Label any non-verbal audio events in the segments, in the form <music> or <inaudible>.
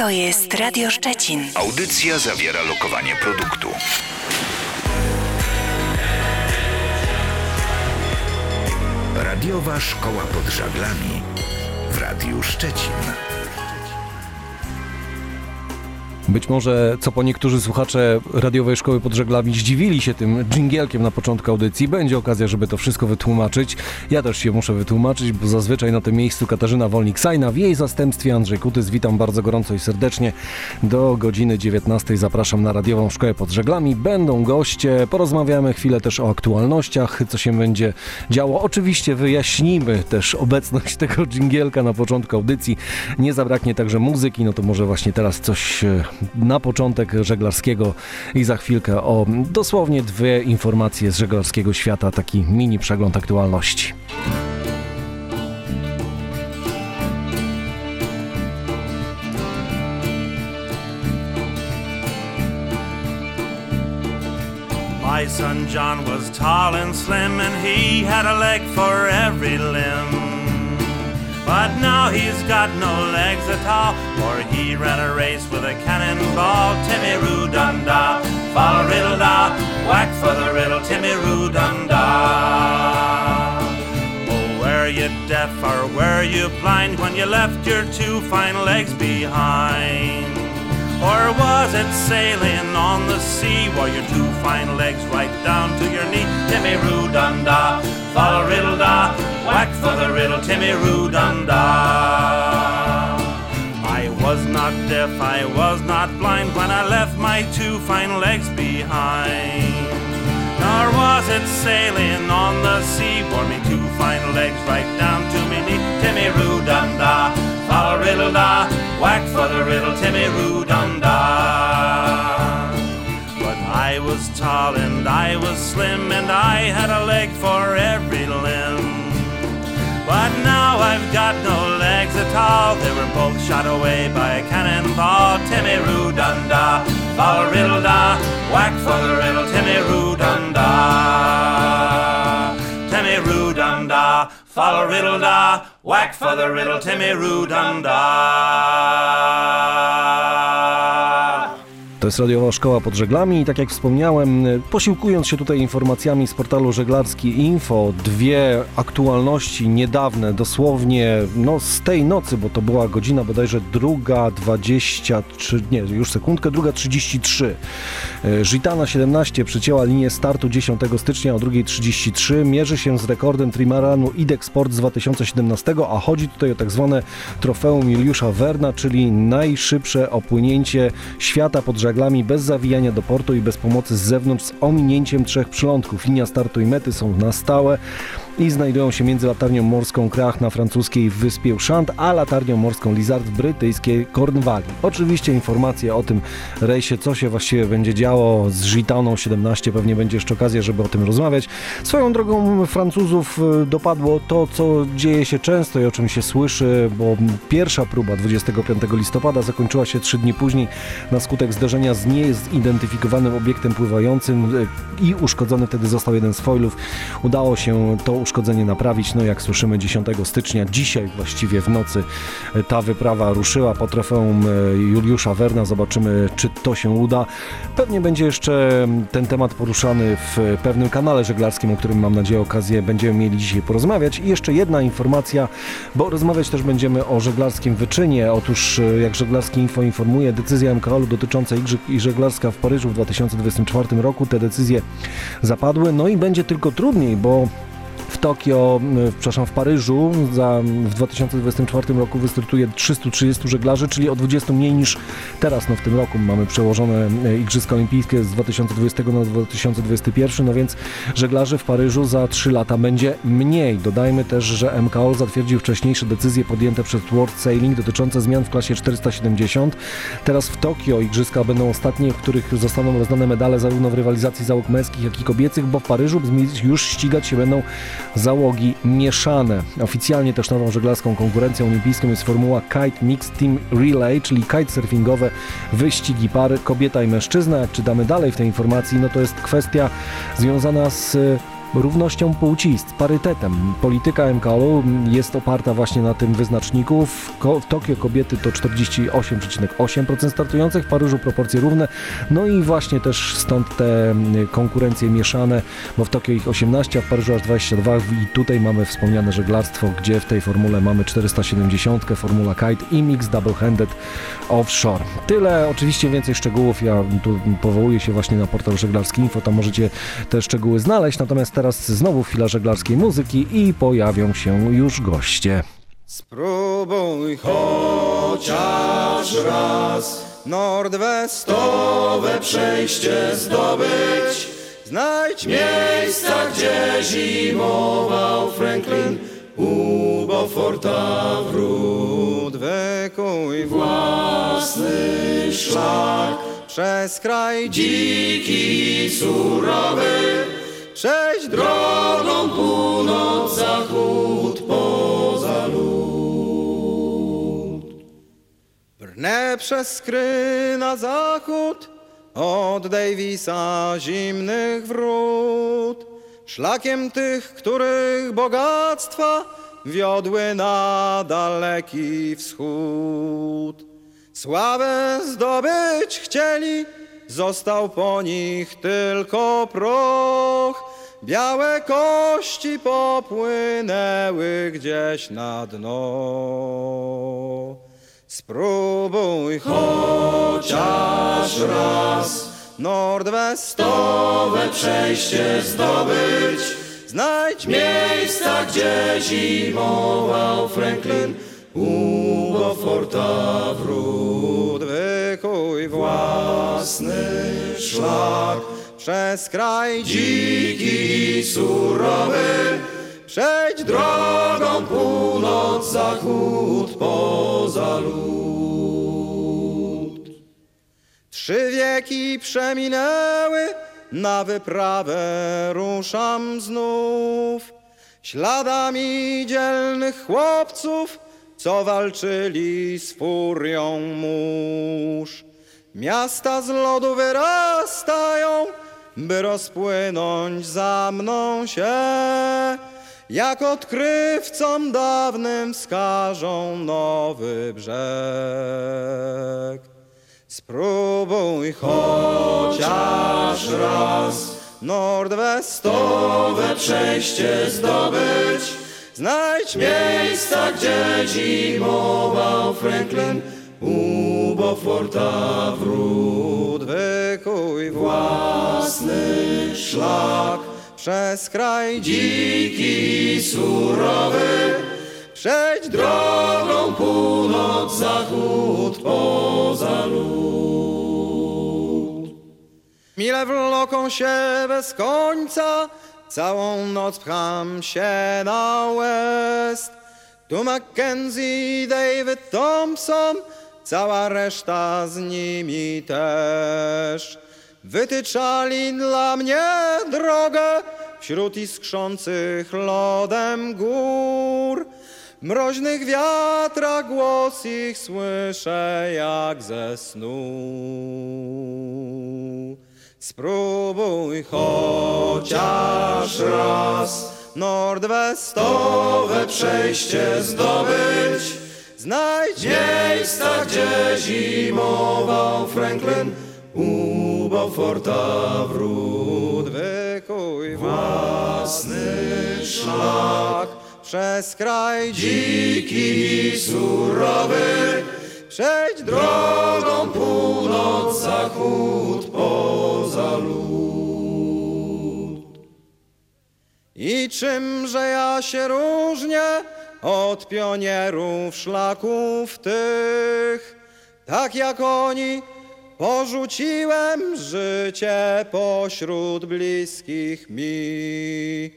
To jest Radio Szczecin. Audycja zawiera lokowanie produktu. Radiowa Szkoła pod Żaglami w Radiu Szczecin. Być może, co po niektórzy słuchacze radiowej szkoły pod żeglami zdziwili się tym dżingielkiem na początku audycji, będzie okazja, żeby to wszystko wytłumaczyć. Ja też się muszę wytłumaczyć, bo zazwyczaj na tym miejscu Katarzyna Wolnik-Sajna, w jej zastępstwie Andrzej Kutys. Witam bardzo gorąco i serdecznie. Do godziny 19 zapraszam na radiową szkołę pod żeglami. Będą goście, porozmawiamy chwilę też o aktualnościach, co się będzie działo. Oczywiście wyjaśnimy też obecność tego dżingielka na początku audycji. Nie zabraknie także muzyki, no to może właśnie teraz coś e, na początek żeglarskiego i za chwilkę o dosłownie dwie informacje z żeglarskiego świata, taki mini przegląd aktualności. My son John was tall and slim, and he had a leg for every limb. But now he's got no legs at all, for he ran a race with a cannonball. Timmy Roo dum da, fall riddle da, whack for the riddle, Timmy Roo dum da. Oh, were you deaf or were you blind when you left your two fine legs behind? Or was it sailing on the sea? Were your two fine legs right down to your knee? Timmy Roo dum da, fall riddle da, whack for the riddle, Timmy Roo dum da. I was not deaf, I was not blind when I left my two fine legs behind. Nor was it sailing on the sea, bore me two fine legs right down to me knee. Timmy Roo dum da, fall riddle da, whack for the riddle, Timmy Roo dum da. But I was tall and I was slim and I had a leg for every limb. But now I've got no legs at all. They were both shot away by a cannonball. Timmy Roo dum da, fall riddle da, whack for the riddle, Timmy Roo fall riddle da, whack for the riddle, Timmy Roo dum da. To jest radiowa szkoła pod żeglami i tak jak wspomniałem, posiłkując się tutaj informacjami z portalu żeglarski Info, dwie aktualności niedawne, dosłownie no z tej nocy, bo to była godzina bodajże druga 23, nie, już sekundkę, druga 33. Żitana 17 przycięła linię startu 10 stycznia o 2.33, mierzy się z rekordem trimaranu IDEX Sport z 2017, a chodzi tutaj o tak zwane trofeum Juliusza Werna, czyli najszybsze opłynięcie świata pod żeglami bez zawijania do portu i bez pomocy z zewnątrz z ominięciem trzech przylądków. Linia startu i mety są na stałe i znajdują się między latarnią morską Krach na francuskiej wyspie Ushant, a latarnią morską Lizard w brytyjskiej Cornwalli. Oczywiście informacje o tym rejsie, co się właściwie będzie działo z Gitaną 17, pewnie będzie jeszcze okazja, żeby o tym rozmawiać. Swoją drogą Francuzów y, dopadło to, co dzieje się często i o czym się słyszy, bo pierwsza próba 25 listopada zakończyła się trzy dni później na skutek zderzenia z niezidentyfikowanym obiektem pływającym y, i uszkodzony wtedy został jeden z foilów. Udało się to uszkodzenie naprawić. No jak słyszymy 10 stycznia, dzisiaj właściwie w nocy ta wyprawa ruszyła po trofeum Juliusza Werna. Zobaczymy, czy to się uda. Pewnie będzie jeszcze ten temat poruszany w pewnym kanale żeglarskim, o którym mam nadzieję okazję będziemy mieli dzisiaj porozmawiać. I jeszcze jedna informacja, bo rozmawiać też będziemy o żeglarskim wyczynie. Otóż, jak żeglarski info informuje, decyzja MKOL-u dotycząca Igrzyk i żeglarska w Paryżu w 2024 roku, te decyzje zapadły. No i będzie tylko trudniej, bo w Tokio, przepraszam, w Paryżu za, w 2024 roku wystartuje 330 żeglarzy, czyli o 20 mniej niż teraz. No w tym roku mamy przełożone Igrzyska Olimpijskie z 2020 na 2021, no więc żeglarzy w Paryżu za 3 lata będzie mniej. Dodajmy też, że MKOL zatwierdził wcześniejsze decyzje podjęte przez World Sailing dotyczące zmian w klasie 470. Teraz w Tokio Igrzyska będą ostatnie, w których zostaną rozdane medale zarówno w rywalizacji załóg męskich, jak i kobiecych, bo w Paryżu już ścigać się będą załogi mieszane. Oficjalnie też nową żeglarską konkurencją olimpijską jest formuła Kite Mixed Team Relay, czyli kitesurfingowe wyścigi pary kobieta i mężczyzna. Jak czytamy dalej w tej informacji, no to jest kwestia związana z równością płci, z parytetem. Polityka MKOL jest oparta właśnie na tym wyznaczniku. W, Ko- w Tokio kobiety to 48,8% startujących, w Paryżu proporcje równe. No i właśnie też stąd te mm, konkurencje mieszane, bo w Tokio ich 18, a w Paryżu aż 22 i tutaj mamy wspomniane żeglarstwo, gdzie w tej formule mamy 470, formula kite i mix double-handed offshore. Tyle, oczywiście więcej szczegółów, ja tu powołuję się właśnie na portal żeglarski info, tam możecie te szczegóły znaleźć, natomiast teraz znowu chwila żeglarskiej muzyki i pojawią się już goście. Spróbuj chociaż raz nordwestowe przejście zdobyć. Znajdź miejsca, gdzie zimował Franklin u Beauforta wrót. Wykuj własny szlak przez kraj dziki i surowy. Przejdź drogą północ-zachód poza lód. Brnę przez skry na zachód od Davisa zimnych wrót. Szlakiem tych, których bogactwa wiodły na daleki wschód. Sławę zdobyć chcieli, został po nich tylko proch. Białe kości popłynęły gdzieś na dno. Spróbuj chociaż raz nordwestowe przejście zdobyć. Znajdź miejsca, gdzie zimował Franklin u Beauforta wrót. Wykuj własny szlak przez kraj dziki i surowy. Przejdź drogą północ-zachód poza lód. Trzy wieki przeminęły, na wyprawę ruszam znów. Śladami dzielnych chłopców, co walczyli z furią mórz. Miasta z lodu wyrastają, by rozpłynąć za mną się. Jak odkrywcom dawnym wskażą nowy brzeg. Spróbuj chociaż raz nordwestowe przejście zdobyć. Znajdź miejsca, gdzie zimował Franklin u Beauforta wrót. Wykuj własny szlak przez kraj dziki i surowy. Przejdź drogą północ-zachód poza lód. Mile wloką się bez końca, całą noc pcham się na west. Tu Mackenzie, David Thompson, cała reszta z nimi też. Wytyczali dla mnie drogę wśród iskrzących lodem gór. Mroźnych wiatra głos ich słyszę jak ze snu. Spróbuj chociaż raz nordwestowe przejście zdobyć. Znajdź miejsca, gdzie zimował Franklin u Beauforta wrót. Wykuj własny szlak przez kraj dziki i surowy. Przejdź drogą północ-zachód poza lód. I czymże ja się różnię od pionierów szlaków tych? Tak jak oni porzuciłem życie pośród bliskich mi,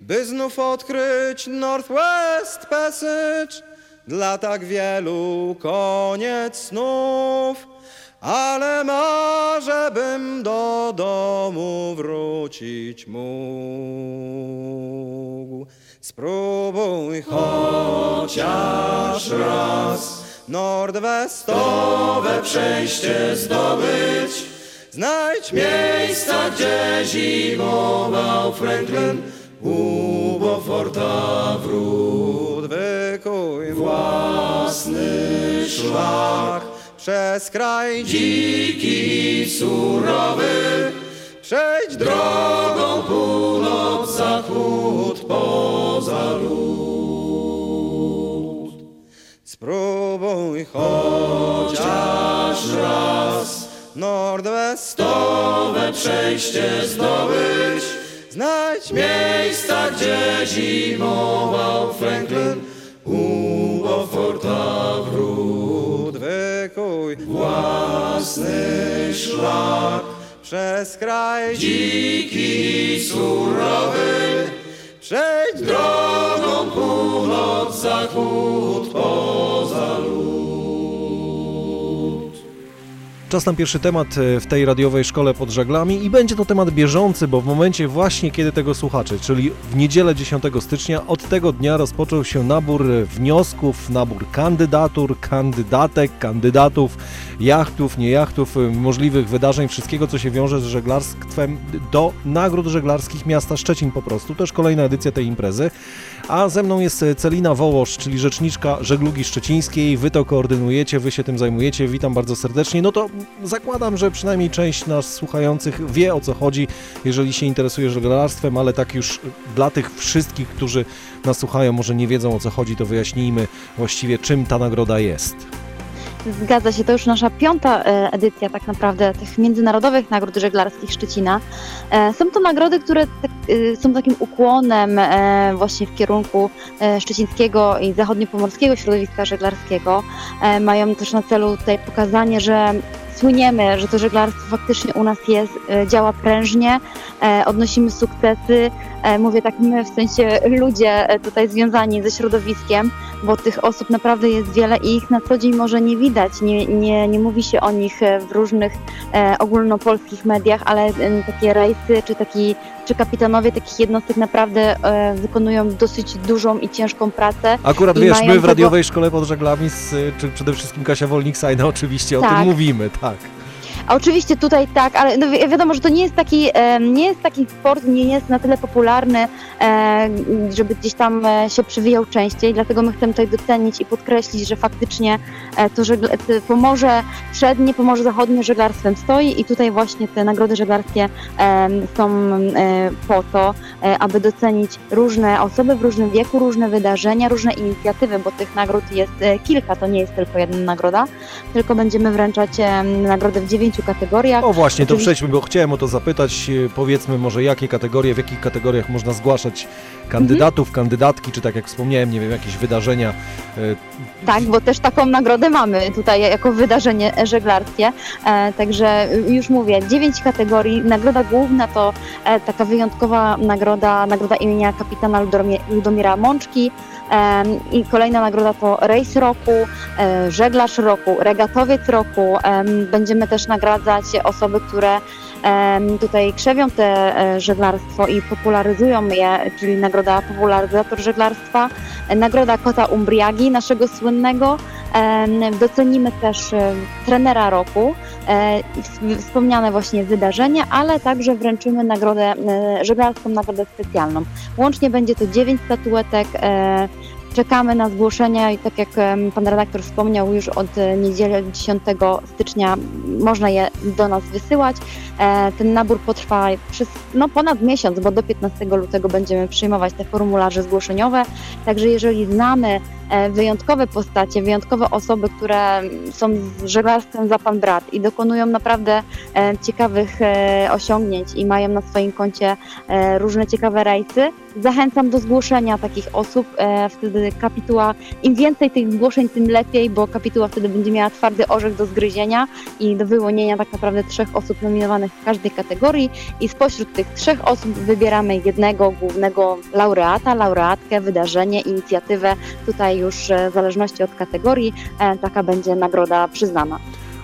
by znów odkryć Northwest Passage dla tak wielu koniec snów. Ale marzę, bym do domu wrócić mógł. Spróbuj chociaż raz nordwestowe przejście zdobyć. Znajdź miejsca, gdzie zimował Franklin u Beauforta wrót, wykuj własny szlak przez kraj dziki i surowy. Przejdź drogą północ, zachód poza lód. Spróbuj chociaż raz nordwestowe przejście zdobyć. Znajdź miejsca, gdzie zimował Franklin u Beauforta wrót. Wykuj własny szlak przez kraj dziki i surowy. Przejdź drogą północ, zachód poza lód. Czas na pierwszy temat e, w tej radiowej szkole pod żaglami i będzie to temat bieżący, bo w momencie właśnie kiedy tego słuchacie, czyli w niedzielę 10 stycznia, od tego dnia rozpoczął się nabór wniosków, nabór kandydatur, kandydatek, kandydatów, jachtów, niejachtów, e, możliwych wydarzeń, wszystkiego co się wiąże z żeglarstwem do nagród żeglarskich miasta Szczecin po prostu. Już kolejna edycja tej imprezy. A ze mną jest e, Celina Wołosz, czyli rzeczniczka żeglugi szczecińskiej. Wy to koordynujecie, wy się tym zajmujecie. Witam bardzo serdecznie. No to zakładam, że przynajmniej część nas słuchających wie o co chodzi, jeżeli się interesuje żeglarstwem, ale tak już dla tych wszystkich, którzy nas słuchają, może nie wiedzą o co chodzi, to wyjaśnijmy właściwie czym ta nagroda jest. Zgadza się, to już nasza piąta e, edycja tak naprawdę tych międzynarodowych nagród żeglarskich Szczecina. E, Są to nagrody, które tak, e, są takim ukłonem właśnie w kierunku szczecińskiego i zachodniopomorskiego środowiska żeglarskiego. Mają też na celu tutaj pokazanie, że słyniemy, że to żeglarstwo faktycznie u nas jest, e, działa prężnie, e, odnosimy sukcesy. E, Mówię tak my, w sensie ludzie tutaj związani ze środowiskiem, bo tych osób naprawdę jest wiele i ich na co dzień może nie widać, nie, nie, nie mówi się o nich w różnych ogólnopolskich mediach, ale takie rejsy czy, taki, czy kapitanowie takich jednostek naprawdę wykonują dosyć dużą i ciężką pracę. Akurat wiesz, my w tego- radiowej szkole pod żaglami, z, czy przede wszystkim Kasia Wolnik-Sajna oczywiście o tym Tak. mówimy, tak. Fuck. Oczywiście tutaj tak, ale no wi- wiadomo, że to nie jest taki, e, nie jest taki sport, nie jest na tyle popularny, e, żeby gdzieś tam e, się przywijał częściej, dlatego my chcemy tutaj docenić i podkreślić, że faktycznie e, to żegle, te Pomorze Przednie, Pomorze Zachodnie żeglarstwem stoi i tutaj właśnie te nagrody żeglarskie są e, po to, e, aby docenić różne osoby w różnym wieku, różne wydarzenia, różne inicjatywy, bo tych nagród jest kilka, to nie jest tylko jedna nagroda, tylko będziemy wręczać nagrodę w dziewięciu kategoriach. O właśnie, to przejdźmy, bo chciałem o to zapytać. E, Powiedzmy może jakie kategorie, w jakich kategoriach można zgłaszać kandydatów, Mhm. kandydatki, czy tak jak wspomniałem, nie wiem, jakieś wydarzenia. E, Tak, bo też taką nagrodę mamy tutaj jako wydarzenie żeglarskie. E, także już mówię, dziewięć kategorii. Nagroda główna to taka wyjątkowa nagroda, nagroda imienia kapitana Ludomira Mączki. I kolejna nagroda to rejs roku, e, żeglarz roku, regatowiec roku. Będziemy też nagradzać osoby, które tutaj krzewią te e, żeglarstwo i popularyzują je, czyli nagroda popularyzator żeglarstwa, nagroda kota Umbriagi, naszego słynnego. Docenimy też e, trenera roku, e, wspomniane właśnie wydarzenia, ale także wręczymy nagrodę, żeglarską nagrodę specjalną. Łącznie będzie to dziewięć statuetek. Czekamy na zgłoszenia i tak jak pan redaktor wspomniał, już od e, niedzieli 10 stycznia można je do nas wysyłać. E, Ten nabór potrwa przez no, ponad miesiąc, bo do 15 lutego będziemy przyjmować te formularze zgłoszeniowe. Także jeżeli znamy wyjątkowe postacie, wyjątkowe osoby, które są z za pan brat i dokonują naprawdę e, ciekawych e, osiągnięć i mają na swoim koncie e, różne ciekawe rejsy, zachęcam do zgłoszenia takich osób. E, Wtedy kapituła, im więcej tych zgłoszeń, tym lepiej, bo kapituła wtedy będzie miała twardy orzech do zgryzienia i do wyłonienia tak naprawdę trzech osób nominowanych w każdej kategorii i spośród tych trzech osób wybieramy jednego głównego laureata, laureatkę, wydarzenie, inicjatywę. Tutaj już w zależności od kategorii e, taka będzie nagroda przyznana.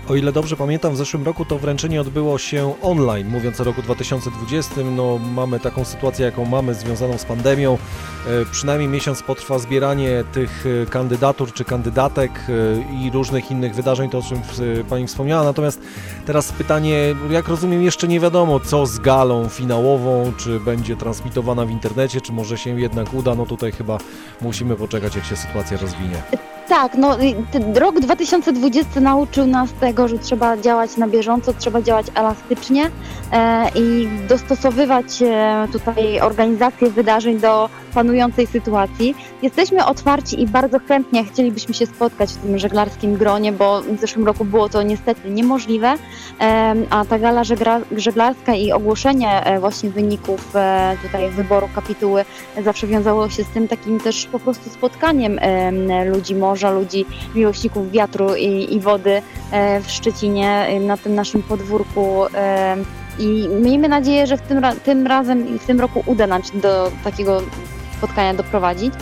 O ile dobrze pamiętam, w zeszłym roku to wręczenie odbyło się online, mówiąc o roku 2020. No, mamy taką sytuację, jaką mamy, związaną z pandemią. E, przynajmniej miesiąc potrwa zbieranie tych e, kandydatur czy kandydatek e, i różnych innych wydarzeń, to o czym Pani wspomniała. Natomiast teraz pytanie, jak rozumiem, jeszcze nie wiadomo, co z galą finałową, czy będzie transmitowana w internecie, czy może się jednak uda. No tutaj chyba musimy poczekać, jak się sytuacja rozwinie. Tak, no rok 2020 nauczył nas tego, że trzeba działać na bieżąco, trzeba działać elastycznie i dostosowywać e, tutaj organizację wydarzeń do panującej sytuacji. Jesteśmy otwarci i bardzo chętnie chcielibyśmy się spotkać w tym żeglarskim gronie, bo w zeszłym roku było to niestety niemożliwe, e, a ta gala żeglarska i ogłoszenie e, właśnie wyników e, tutaj wyboru kapituły zawsze wiązało się z tym takim też po prostu spotkaniem em, ludzi morza, ludzi miłośników wiatru i, i wody e, w Szczecinie e, na tym naszym podwórku. I miejmy nadzieję, że w tym, tym razem i w tym roku uda nam się do takiego spotkania doprowadzić.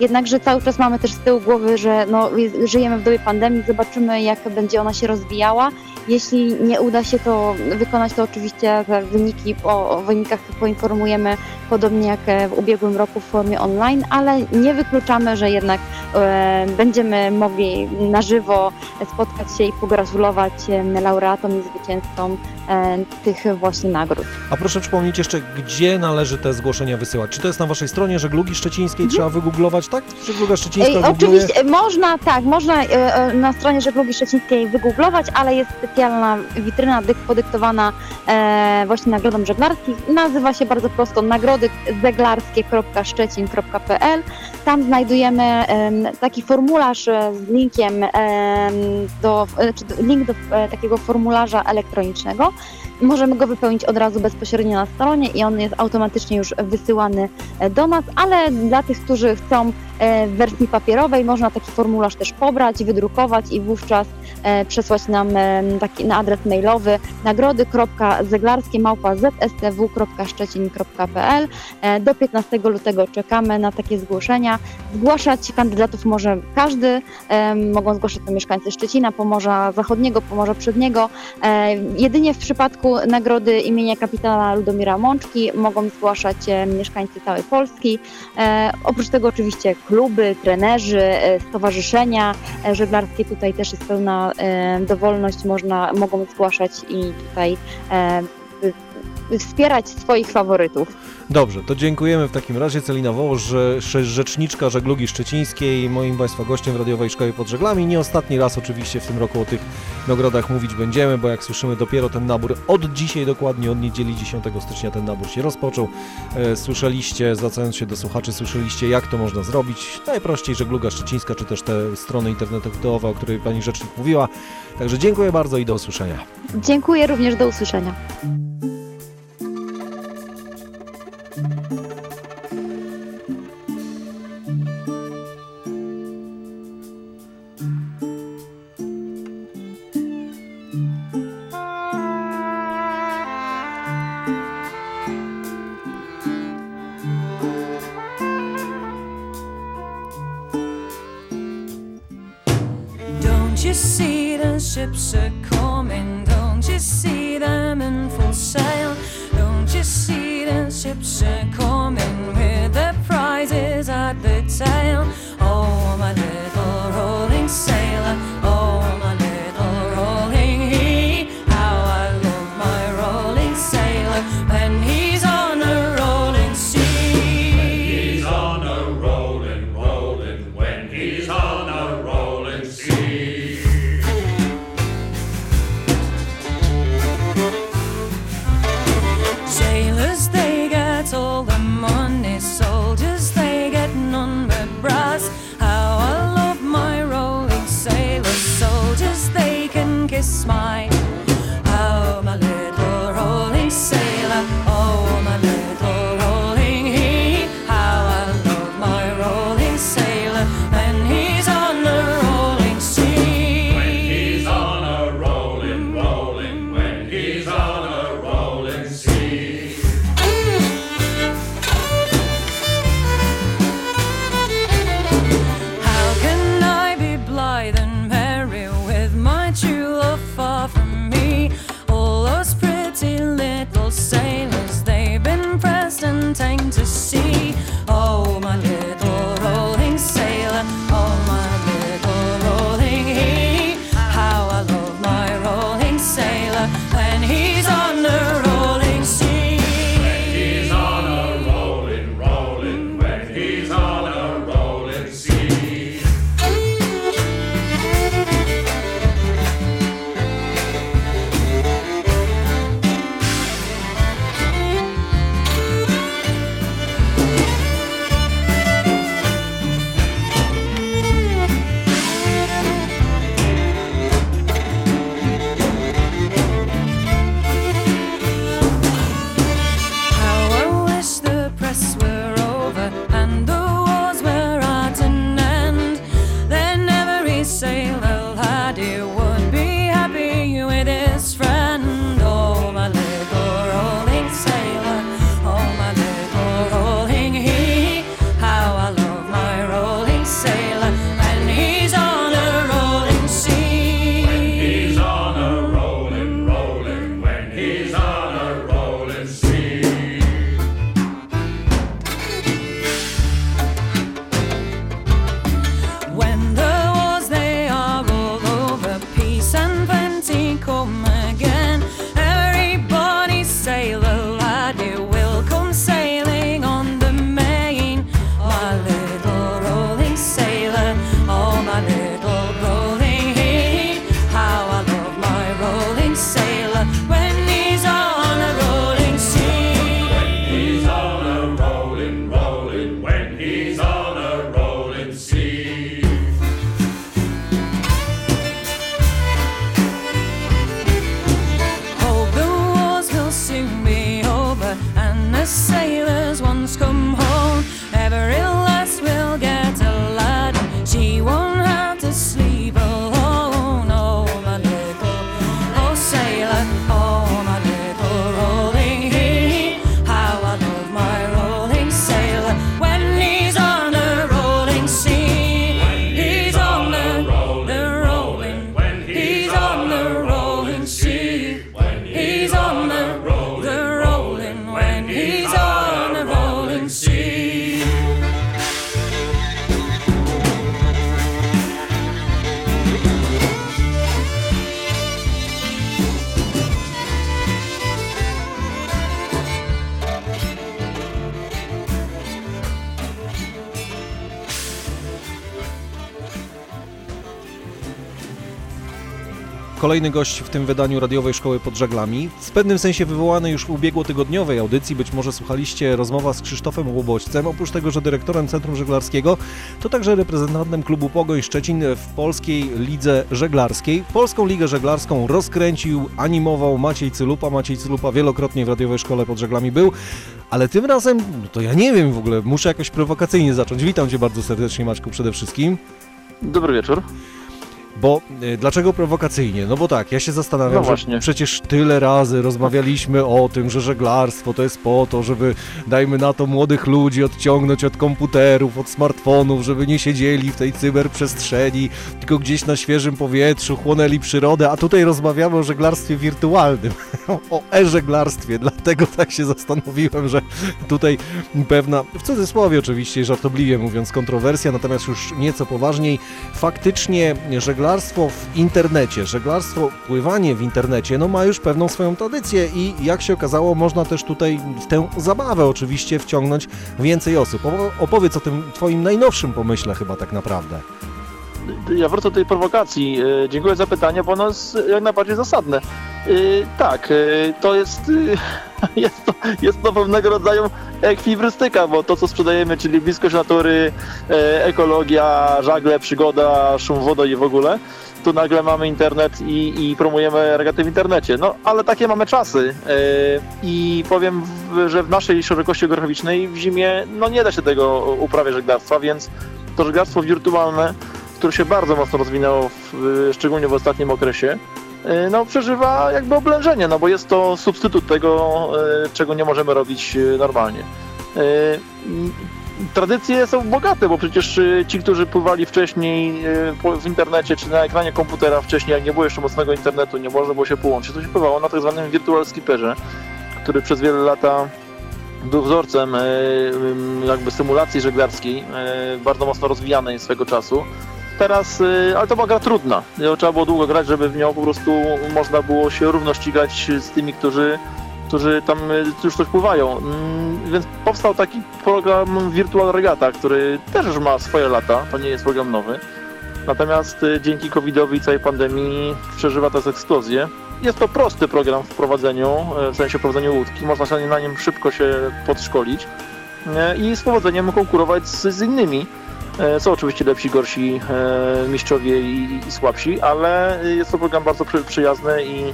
Jednakże cały czas mamy też z tyłu głowy, że no, żyjemy w dobie pandemii, zobaczymy jak będzie ona się rozwijała. Jeśli nie uda się to wykonać, to oczywiście te wyniki, o, o wynikach poinformujemy podobnie jak e, w ubiegłym roku w formie online, ale nie wykluczamy, że jednak e, będziemy mogli na żywo spotkać się i pogratulować e, laureatom i zwycięzcom e, tych właśnie nagród. A proszę przypomnieć jeszcze, gdzie należy te zgłoszenia wysyłać? Czy to jest na waszej stronie Żeglugi Szczecińskiej? Trzeba wygooglować, tak? Żegluga Szczecińska Ej, oczywiście można, tak, można e, e, na stronie Żeglugi Szczecińskiej wygooglować, ale jest specjalna witryna dyk- podyktowana e, właśnie nagrodą żeglarskich. Nazywa się bardzo prosto nagrody zeglarskie.szczecin.pl. Tam znajdujemy em, taki formularz z linkiem em, do, czy link do takiego formularza elektronicznego. Możemy go wypełnić od razu bezpośrednio na stronie i on jest automatycznie już wysyłany e, do nas, ale dla tych, którzy chcą w wersji papierowej, można taki formularz też pobrać, wydrukować i wówczas e, przesłać nam e, taki na adres mailowy nagrody.zeglarskie.zstw.szczecin.pl. E, Do 15 lutego czekamy na takie zgłoszenia. Zgłaszać kandydatów może każdy. E, Mogą zgłaszać to mieszkańcy Szczecina, Pomorza Zachodniego, Pomorza Przedniego. E, Jedynie w przypadku nagrody imienia kapitana Ludomira Mączki mogą zgłaszać e, mieszkańcy całej Polski. E, Oprócz tego oczywiście kluby, trenerzy, e, stowarzyszenia e, żeglarskie. Tutaj też jest pełna e, dowolność, można, mogą zgłaszać i tutaj wspierać swoich faworytów. Dobrze, to dziękujemy w takim razie. Celina Wołosz, rzeczniczka żeglugi szczecińskiej, moim Państwa gościem w Radiowej Szkoły pod Żeglami. Nie ostatni raz oczywiście w tym roku o tych nagrodach mówić będziemy, bo jak słyszymy dopiero ten nabór od dzisiaj dokładnie, od niedzieli 10 stycznia ten nabór się rozpoczął. E, Słyszeliście, zwracając się do słuchaczy, słyszeliście jak to można zrobić. Najprościej żegluga szczecińska, czy też te strony internetowe, o której Pani Rzecznik mówiła. Także dziękuję bardzo i do usłyszenia. Dziękuję również, do usłyszenia. The Kolejny gość w tym wydaniu radiowej szkoły pod żaglami. W pewnym sensie wywołany już w ubiegłotygodniowej audycji, być może słuchaliście rozmowa z Krzysztofem Łoboćcem. Oprócz tego, że dyrektorem Centrum Żeglarskiego, to także reprezentantem klubu Pogoń Szczecin w Polskiej Lidze Żeglarskiej. Polską Ligę Żeglarską rozkręcił, animował Maciej Cylupa. Maciej Cylupa wielokrotnie w radiowej szkole pod żaglami był, ale tym razem, no to ja nie wiem w ogóle, muszę jakoś prowokacyjnie zacząć. Witam Cię bardzo serdecznie Maćku przede wszystkim. Dobry wieczór. Bo y, dlaczego prowokacyjnie? No bo tak, ja się zastanawiam, No że przecież tyle razy rozmawialiśmy o tym, że żeglarstwo to jest po to, żeby dajmy na to młodych ludzi odciągnąć od komputerów, od smartfonów, żeby nie siedzieli w tej cyberprzestrzeni, tylko gdzieś na świeżym powietrzu, chłonęli przyrodę, a tutaj rozmawiamy o żeglarstwie wirtualnym, <laughs> o e-żeglarstwie, dlatego tak się zastanowiłem, że tutaj pewna, w cudzysłowie oczywiście, żartobliwie mówiąc, kontrowersja, natomiast już nieco poważniej, faktycznie żeglarstwo w internecie, żeglarstwo, pływanie w internecie, no ma już pewną swoją tradycję i jak się okazało, można też tutaj w tę zabawę oczywiście wciągnąć więcej osób. Opo- Opowiedz o tym twoim najnowszym pomyśle chyba tak naprawdę. Ja wrócę do tej prowokacji. E, Dziękuję za pytanie, bo ono jest jak najbardziej zasadne. E, Tak, e, to jest, <laughs> jest, to, jest to pewnego rodzaju ekwiwrystyka, bo to, co sprzedajemy, czyli bliskość natury, ekologia, żagle, przygoda, szum woda i w ogóle, tu nagle mamy internet i, i promujemy regaty w internecie. No, ale takie mamy czasy i powiem, że w naszej szerokości geograficznej w zimie no nie da się tego uprawiać żeglarstwa, więc to żeglarstwo wirtualne które się bardzo mocno rozwinęło, w, szczególnie w ostatnim okresie, y, no przeżywa jakby oblężenie, no bo jest to substytut tego, y, czego nie możemy robić y, normalnie. Y, Tradycje są bogate, bo przecież y, ci, którzy pływali wcześniej y, w internecie czy na ekranie komputera wcześniej, jak nie było jeszcze mocnego internetu, nie można było się połączyć, to się pływało na tak zwanym virtual skipperze, który przez wiele lata był wzorcem y, y, jakby symulacji żeglarskiej, y, bardzo mocno rozwijanej swego czasu. Teraz, y, ale to była gra trudna. Trzeba było długo grać, żeby w nią po prostu można było się równo ścigać z tymi, którzy, którzy tam y, już coś pływają. Mm, Więc powstał taki program Virtual Regatta, który też już ma swoje lata, to nie jest program nowy. Natomiast y, dzięki COVID-owi i całej pandemii przeżywa teraz eksplozję. Jest to prosty program w prowadzeniu, w sensie prowadzeniu łódki. Można się na nim szybko się podszkolić i z powodzeniem konkurować z, z innymi. E, Są oczywiście lepsi, gorsi e, mistrzowie i, i słabsi, ale jest to program bardzo przy, przyjazny i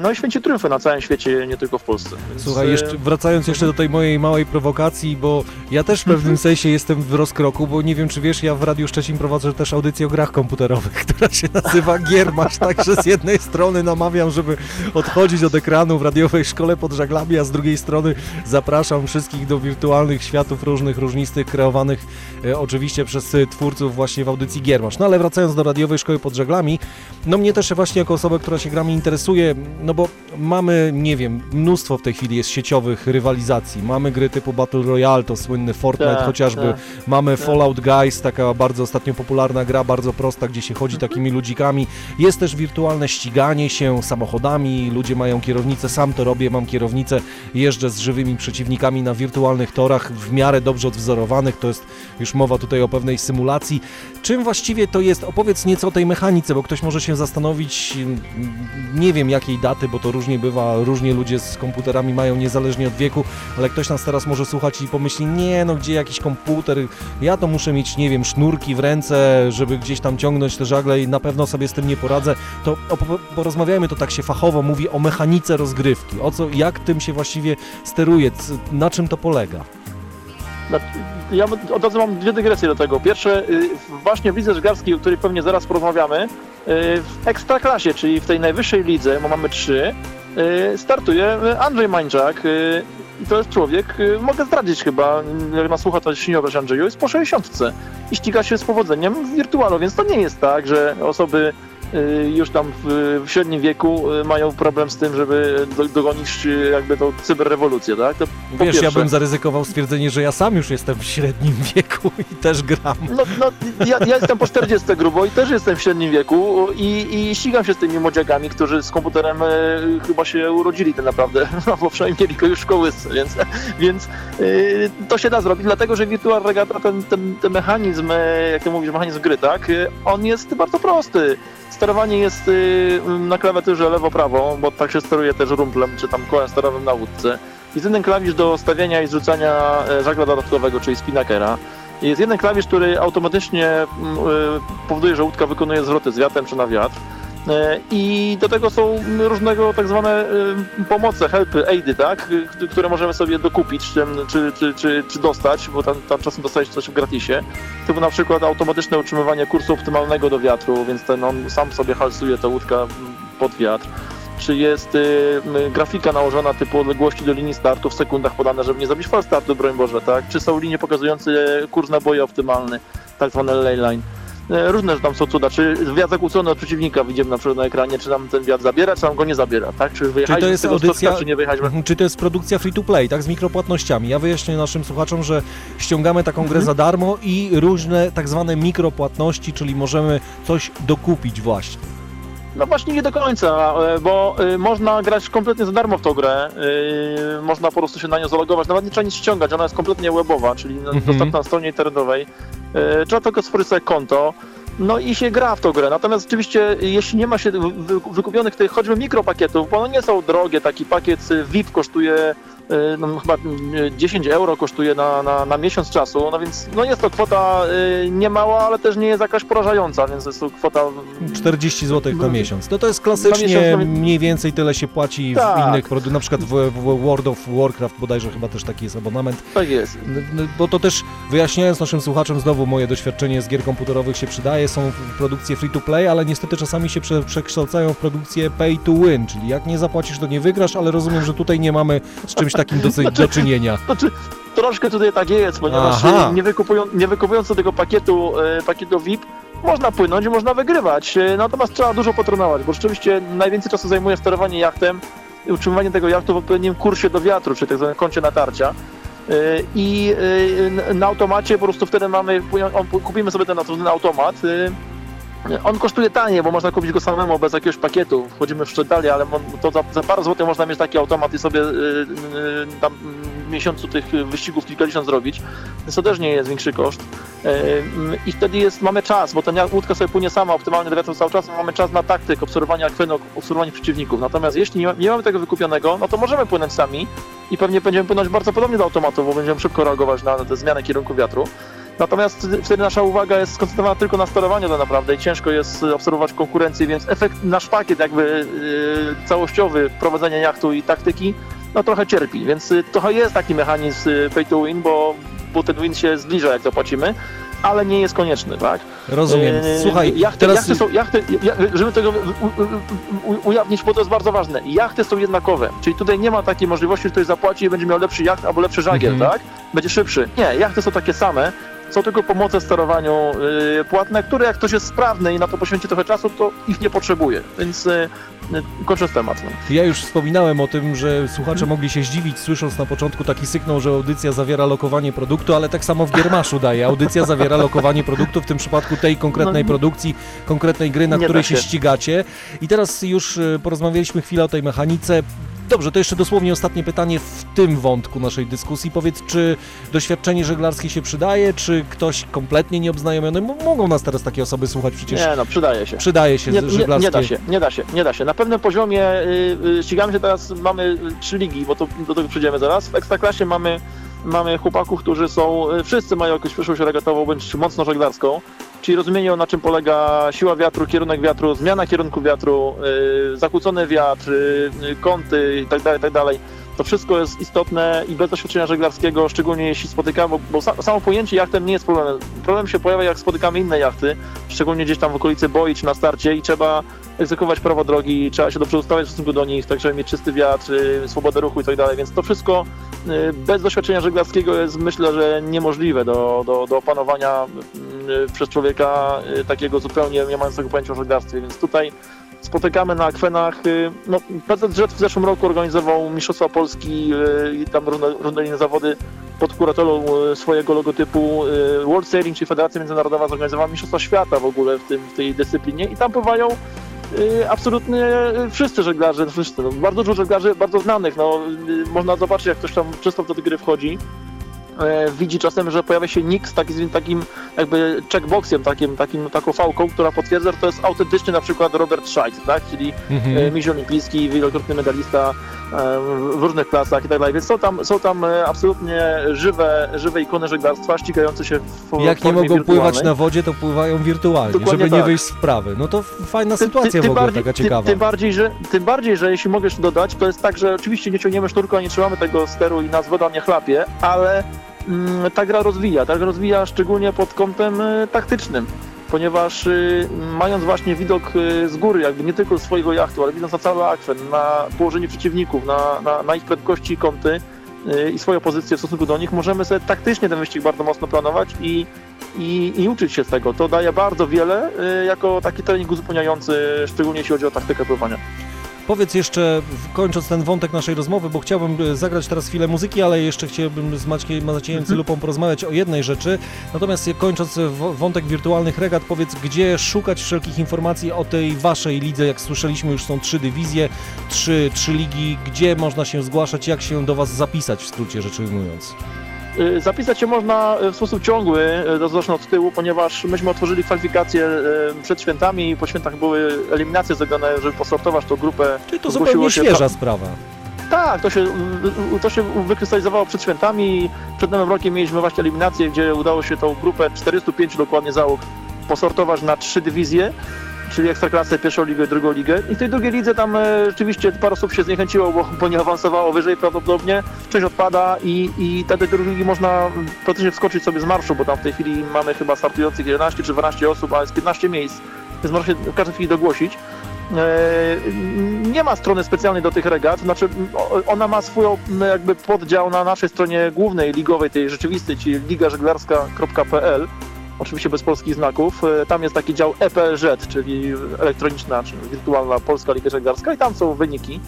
no i święci triumfy na całym świecie, nie tylko w Polsce. Więc, Słuchaj, e, jeszcze, wracając jeszcze do tej mojej małej prowokacji, bo ja też w Mhm. pewnym sensie jestem w rozkroku, bo nie wiem czy wiesz, ja w Radiu Szczecin prowadzę też audycję o grach komputerowych, <laughs> która się nazywa Giermasz, także z jednej strony namawiam, żeby odchodzić od ekranu w radiowej szkole pod żaglami, a z drugiej strony zapraszam wszystkich do wirtualnych światów różnych, różnistych, kreowanych e, oczywiście przez e, twórców właśnie w audycji Giermasz. No ale wracając do radiowej szkoły pod żaglami, no mnie też właśnie jako osobę, która się grami interesuje, no bo mamy, nie wiem, mnóstwo w tej chwili jest sieciowych rywalizacji. Mamy gry typu Battle Royale, to słynny Fortnite Tak, chociażby. tak. Mamy Fallout Guys, taka bardzo ostatnio popularna gra, bardzo prosta, gdzie się chodzi takimi ludzikami. Jest też wirtualne ściganie się samochodami, ludzie mają kierownicę, sam to robię, mam kierownicę, jeżdżę z żywymi przeciwnikami na wirtualnych torach, w miarę dobrze odwzorowanych, to jest już mowa tutaj o pewnej symulacji. Czym właściwie to jest? Opowiedz nieco o tej mechanice, bo ktoś może się zastanowić, mm, nie wiem jakiej daty, bo to różnie bywa, różnie ludzie z komputerami mają niezależnie od wieku, ale ktoś nas teraz może słuchać i pomyśli, nie no, gdzie jakiś komputer, ja to muszę mieć, nie wiem, sznurki w ręce, żeby gdzieś tam ciągnąć te żagle i na pewno sobie z tym nie poradzę, to porozmawiajmy, to tak się fachowo mówi o mechanice rozgrywki, o co, jak tym się właściwie steruje, na czym to polega? Ja od razu mam dwie dygresje do tego. Pierwsze, y, właśnie w lidze żeglarskiej, o której pewnie zaraz porozmawiamy, y, w ekstraklasie, czyli w tej najwyższej lidze, bo mamy trzy, y, startuje Andrzej Mańczak i to jest człowiek, mogę zdradzić chyba, jak nas słucha to się nie obraź Andrzeju, jest po 60 i ściga się z powodzeniem w więc to nie jest tak, że osoby już tam w, w średnim wieku y, mają problem z tym, żeby do, dogonić y, jakby tą cyberrewolucję, tak? To Wiesz, ja pierwsze. bym zaryzykował stwierdzenie, że ja sam już jestem w średnim <laughs> wieku i też gram. No, no ja, ja jestem po 40 grubo i też jestem w średnim wieku i, i ścigam się z tymi młodziakami, którzy z komputerem e, chyba się urodzili tak naprawdę, <laughs> no bo przynajmniej mieli go już w kołysce, więc, więc to się da zrobić, dlatego że Virtual Regatta, ten, ten, ten mechanizm, jak ty mówisz, mechanizm gry, tak, on jest bardzo prosty. Sterowanie jest e, na klawiaturze lewo-prawo, bo tak się steruje też rumplem, czy tam kołem sterowym na łódce. Jest jeden klawisz do stawiania i zrzucania e, żagla dodatkowego, czyli spinakera. Jest jeden klawisz, który automatycznie mm, y, powoduje, że łódka wykonuje zwroty z wiatrem czy na wiatr. E, I do tego są różnego tak zwane y, pomoce, helpy, aidy, tak? y, które możemy sobie dokupić czy, czy, czy, czy, dostać, bo tam, tam czasem dostać coś w gratisie. Typu na przykład automatyczne utrzymywanie kursu optymalnego do wiatru, więc ten on sam sobie halsuje tę łódkę mm, pod wiatr. Czy jest y, grafika nałożona typu odległości do linii startu w sekundach podane, żeby nie zrobić fal startu, broń Boże, tak? Czy są linie pokazujące kurs naboju optymalny, tak zwane ley line. E, Różne że tam są cuda, czy wiatr zakłócony od przeciwnika widzimy na przykład na ekranie, czy nam ten wiatr zabiera, czy nam go nie zabiera, tak? Czy wyjechaliśmy to z jest tego audycja, czy nie wyjechaliśmy? Mhm, czy to jest produkcja free to play, tak, z mikropłatnościami? Ja wyjaśnię naszym słuchaczom, że ściągamy taką grę Mhm. za darmo i różne tak zwane mikropłatności, czyli możemy coś dokupić właśnie. No właśnie nie do końca, e, bo e, można grać kompletnie za darmo w tą grę. e, Można po prostu się na nią zalogować, nawet nie trzeba nic ściągać, ona jest kompletnie webowa, czyli Mhm. dostępna na stronie internetowej. E, Trzeba tylko sobie konto. No i się gra w tą grę. Natomiast oczywiście, jeśli nie ma się wy- wy- wykupionych tych choćby mikropakietów, bo one nie są drogie, taki pakiet y, VIP kosztuje y, no, chyba y, 10 euro kosztuje na, na, na miesiąc czasu, no więc no jest to kwota y, niemała, ale też nie jest jakaś porażająca, więc jest to kwota 40 zł na No, miesiąc. No to jest na klasycznie miesiąc, no- mniej więcej tyle się płaci w Tak. innych produktach, na przykład w, w World of Warcraft bodajże chyba też taki jest abonament. tak jest. Bo to też wyjaśniając naszym słuchaczom, znowu moje doświadczenie z gier komputerowych się przydaje, są w- produkcje free to play, ale niestety czasami się prze, przekształcają w produkcję pay to win, czyli jak nie zapłacisz, to nie wygrasz, ale rozumiem, że tutaj nie mamy z czymś takim do, do czynienia. Znaczy, troszkę tutaj tak jest, ponieważ Aha. e, nie, wykupują, nie wykupując tego pakietu, e, pakietu VIP, można płynąć można wygrywać. E, Natomiast trzeba dużo potrenować, bo rzeczywiście najwięcej czasu zajmuje sterowanie jachtem i utrzymywanie tego jachtu w odpowiednim kursie do wiatru, czyli tak zwanym kącie natarcia. Y, I na automacie po prostu wtedy mamy, kupimy sobie ten ten automat. On kosztuje taniej, bo można kupić go samemu bez jakiegoś pakietu. Wchodzimy w szczyt dalej, ale to za, za parę złotych można mieć taki automat i sobie y, y, tam w miesiącu tych wyścigów kilkadziesiąt zrobić. Więc to też nie jest większy koszt. Y, I wtedy jest, mamy czas, bo ta łódka sobie płynie sama optymalnie do wiatru cały czas, mamy czas na taktyk, obserwowania akwenu, obserwowania przeciwników. Natomiast jeśli nie, nie mamy tego wykupionego, no to możemy płynąć sami i pewnie będziemy płynąć bardzo podobnie do automatu, bo będziemy szybko reagować na te zmiany kierunku wiatru. Natomiast wtedy- nasza uwaga jest skoncentrowana tylko na sterowaniu tak naprawdę i ciężko jest obserwować konkurencję, więc efekt, nasz pakiet jakby yy, całościowy prowadzenia jachtu i taktyki, no trochę cierpi, więc y, trochę jest taki mechanizm y, pay to win, bo, bo ten win się zbliża jak zapłacimy, ale nie jest konieczny, tak? Rozumiem. Yy, Słuchaj, jachty, teraz... jachty są, jachty, ja- żeby tego ujawnić, bo to jest bardzo ważne. Jachty są jednakowe, czyli tutaj nie ma takiej możliwości, że ktoś zapłaci i będzie miał lepszy jacht albo lepszy żagiel, Mhm. tak? Będzie szybszy. Nie, jachty są takie same. Są tylko pomoce w sterowaniu yy, płatne, które jak ktoś jest sprawny i na to poświęci trochę czasu, to ich nie potrzebuje. Więc yy, yy, kończąc temat. No. Ja już wspominałem o tym, że słuchacze mogli się zdziwić, słysząc na początku taki sygnał, że audycja zawiera lokowanie produktu, ale tak samo w Giermaszu daje. Audycja zawiera lokowanie produktu, w tym przypadku tej konkretnej No, produkcji, konkretnej gry, na której się się. ścigacie. I teraz już porozmawialiśmy chwilę o tej mechanice. Dobrze, to jeszcze dosłownie ostatnie pytanie w tym wątku naszej dyskusji. Powiedz, czy doświadczenie żeglarskie się przydaje, czy ktoś kompletnie nieobznajomiony? Mogą nas teraz takie osoby słuchać, przecież Nie no, przydaje się. przydaje się Nie, nie, żeglarskie. nie da się, nie da się, nie da się. Na pewnym poziomie y, y, ścigamy się teraz, mamy trzy ligi, bo to, do tego przyjdziemy zaraz. W Ekstraklasie mamy, mamy chłopaków, którzy są, y, wszyscy mają jakąś przyszłość regatową, bądź mocno żeglarską. Czyli rozumienie na czym polega siła wiatru, kierunek wiatru, zmiana kierunku wiatru, y, zakłócony wiatr, y, kąty itd., itd. To wszystko jest istotne i bez doświadczenia żeglarskiego, szczególnie jeśli spotykamy, bo, bo sa, samo pojęcie jachtem nie jest problemem. Problem się pojawia, jak spotykamy inne jachty, szczególnie gdzieś tam w okolicy boi czy na starcie i trzeba egzekwować prawo drogi, trzeba się dobrze ustawiać w stosunku do nich, tak żeby mieć czysty wiatr, y, swobodę ruchu i tak dalej, więc to wszystko y, bez doświadczenia żeglarskiego jest myślę, że niemożliwe do, do, do opanowania y, przez człowieka y, takiego zupełnie nie mającego pojęcia o żeglarstwie, więc tutaj spotykamy na akwenach, y, no PZZ w zeszłym roku organizował Mistrzostwa Polski y, i tam różne inne zawody pod kuratorą y, swojego logotypu World Sailing, czyli Federacja Międzynarodowa zorganizowała Mistrzostwa Świata w ogóle w, tym, w tej dyscyplinie i tam pływają absolutnie wszyscy żeglarze, wszyscy, no, bardzo dużo żeglarzy, bardzo znanych, no, można zobaczyć jak ktoś tam czysto do tej gry wchodzi, e, widzi czasem, że pojawia się nick z takim, takim jakby checkboxiem, takim, takim, taką fałką, która potwierdza, że to jest autentycznie na przykład Robert Scheidt, tak, czyli Mhm. e, mistrz olimpijski, wielokrotny medalista e, w różnych klasach i tak dalej, więc są tam, są tam e, absolutnie żywe, żywe ikony żeglarstwa ścigające się w Jak nie mogą pływać na wodzie, to pływają wirtualnie, Dokładnie żeby nie tak. wyjść z wprawy. No to fajna sytuacja tym- w tym ogóle, bardziej- taka ciekawa. Tym, bardziej, że, tym bardziej, że jeśli mogę jeszcze dodać, to jest tak, że oczywiście nie ciągniemy szturku, ani trzymamy tego steru i nas woda nie chlapie, ale mm, ta gra rozwija. Ta gra rozwija szczególnie pod kątem y, taktycznym, ponieważ y, mając właśnie widok y, z góry, jakby nie tylko swojego jachtu, ale widząc na cały akwen, na położenie przeciwników, na, na, na ich prędkości i kąty y, i swoją pozycję w stosunku do nich, możemy sobie taktycznie ten wyścig bardzo mocno planować i i, i uczyć się z tego. To daje bardzo wiele jako taki trening uzupełniający, szczególnie jeśli chodzi o taktykę pływania. Powiedz jeszcze, kończąc ten wątek naszej rozmowy, bo chciałbym e, zagrać teraz chwilę muzyki, ale jeszcze chciałbym z Maćkiem, Maciejem Mhm. Cylupą porozmawiać o jednej rzeczy. Natomiast kończąc e, wątek wirtualnych regat, powiedz, gdzie szukać wszelkich informacji o tej waszej lidze? Jak słyszeliśmy, już są trzy dywizje, trzy, trzy ligi. Gdzie można się zgłaszać? Jak się do was zapisać, w skrócie rzecz ujmując? Y, Zapisać się można y, w sposób ciągły, y, zacznę od tyłu, ponieważ myśmy otworzyli kwalifikacje przed świętami i po świętach były eliminacje zrobione, żeby posortować tą grupę. Czyli to zupełnie się świeża sprawa. Tak, to się, to się wykrystalizowało przed świętami. Przed nowym rokiem mieliśmy właśnie eliminację, gdzie udało się tą grupę 405 dokładnie załóg posortować na trzy dywizje, czyli Ekstraklasę, pierwszą ligę, drugą ligę. I w tej drugiej lidze tam e, rzeczywiście parę osób się zniechęciło, bo, bo nie awansowało wyżej prawdopodobnie. Część odpada i, i do drugiej ligi można praktycznie wskoczyć sobie z marszu, bo tam w tej chwili mamy chyba startujących 11 czy 12 osób, a jest 15 miejsc, więc można się w każdej chwili dogłosić. E, Nie ma strony specjalnej do tych regat, znaczy ona ma swój jakby poddział na naszej stronie głównej, ligowej, tej rzeczywistej, czyli ligażeglarska.pl, oczywiście bez polskich znaków. E, Tam jest taki dział EPLZ, czyli elektroniczna, czy wirtualna Polska Liga Żeglarska i tam są wyniki.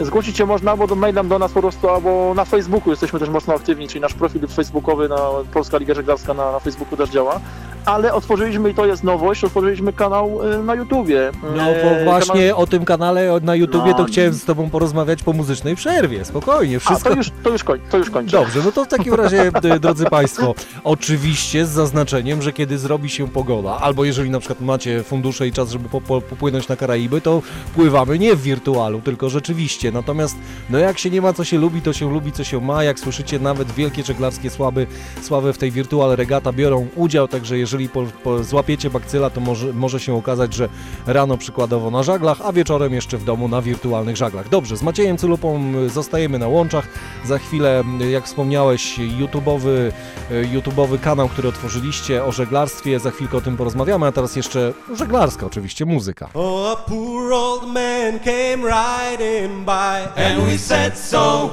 Zgłosić się można albo do mailem do nas po prostu, albo na Facebooku jesteśmy też mocno aktywni, czyli nasz profil facebookowy na Polska Liga Żeglarska na, na Facebooku też działa. Ale otworzyliśmy, i to jest nowość, otworzyliśmy kanał y, na YouTubie. No bo właśnie Kanał... o tym kanale na YouTubie No. to chciałem z tobą porozmawiać po muzycznej przerwie. Spokojnie, A, wszystko... to już, to już, koń, to już kończę. Dobrze, no to w takim razie, d- drodzy Państwo, oczywiście z zaznaczeniem, że kiedy zrobi się pogoda, albo jeżeli na przykład macie fundusze i czas, żeby po, po, popłynąć na Karaiby, to pływamy nie w wirtualu, tylko rzeczywiście. Natomiast, no jak się nie ma, co się lubi, to się lubi, co się ma. Jak słyszycie, nawet wielkie żeglarskie słaby, sławy w tej wirtual regata biorą udział, także jeżeli po, po, złapiecie bakcyla, to może, może się okazać, że rano przykładowo na żaglach, a wieczorem jeszcze w domu na wirtualnych żaglach. Dobrze, z Maciejem Cylupą zostajemy na łączach. Za chwilę, jak wspomniałeś, YouTube'owy, y, YouTube'owy kanał, który otworzyliście o żeglarstwie. Za chwilkę o tym porozmawiamy, a teraz jeszcze żeglarska oczywiście muzyka. Oh, a poor old man came riding by, and we said so,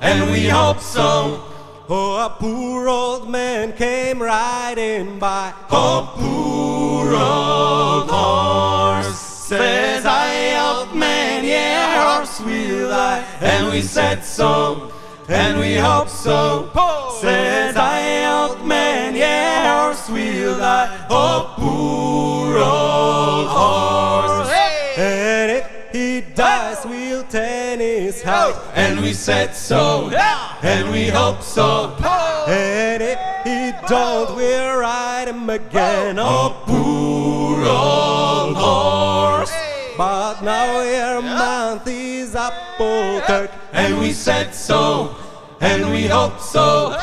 and we hope so. Oh, a poor old man came riding by. Oh, poor old horse. Says I, old man, yeah, horse will I. And we said so, and we hope so. Says I, old man, yeah, horse will I. Oh, poor old horse. And if he dies, we'll tan his house. And we said so, and we hope so. And if he don't, we'll ride him again. Oh, poor old horse. But now your month is Appleton, and we said so, and we hope so.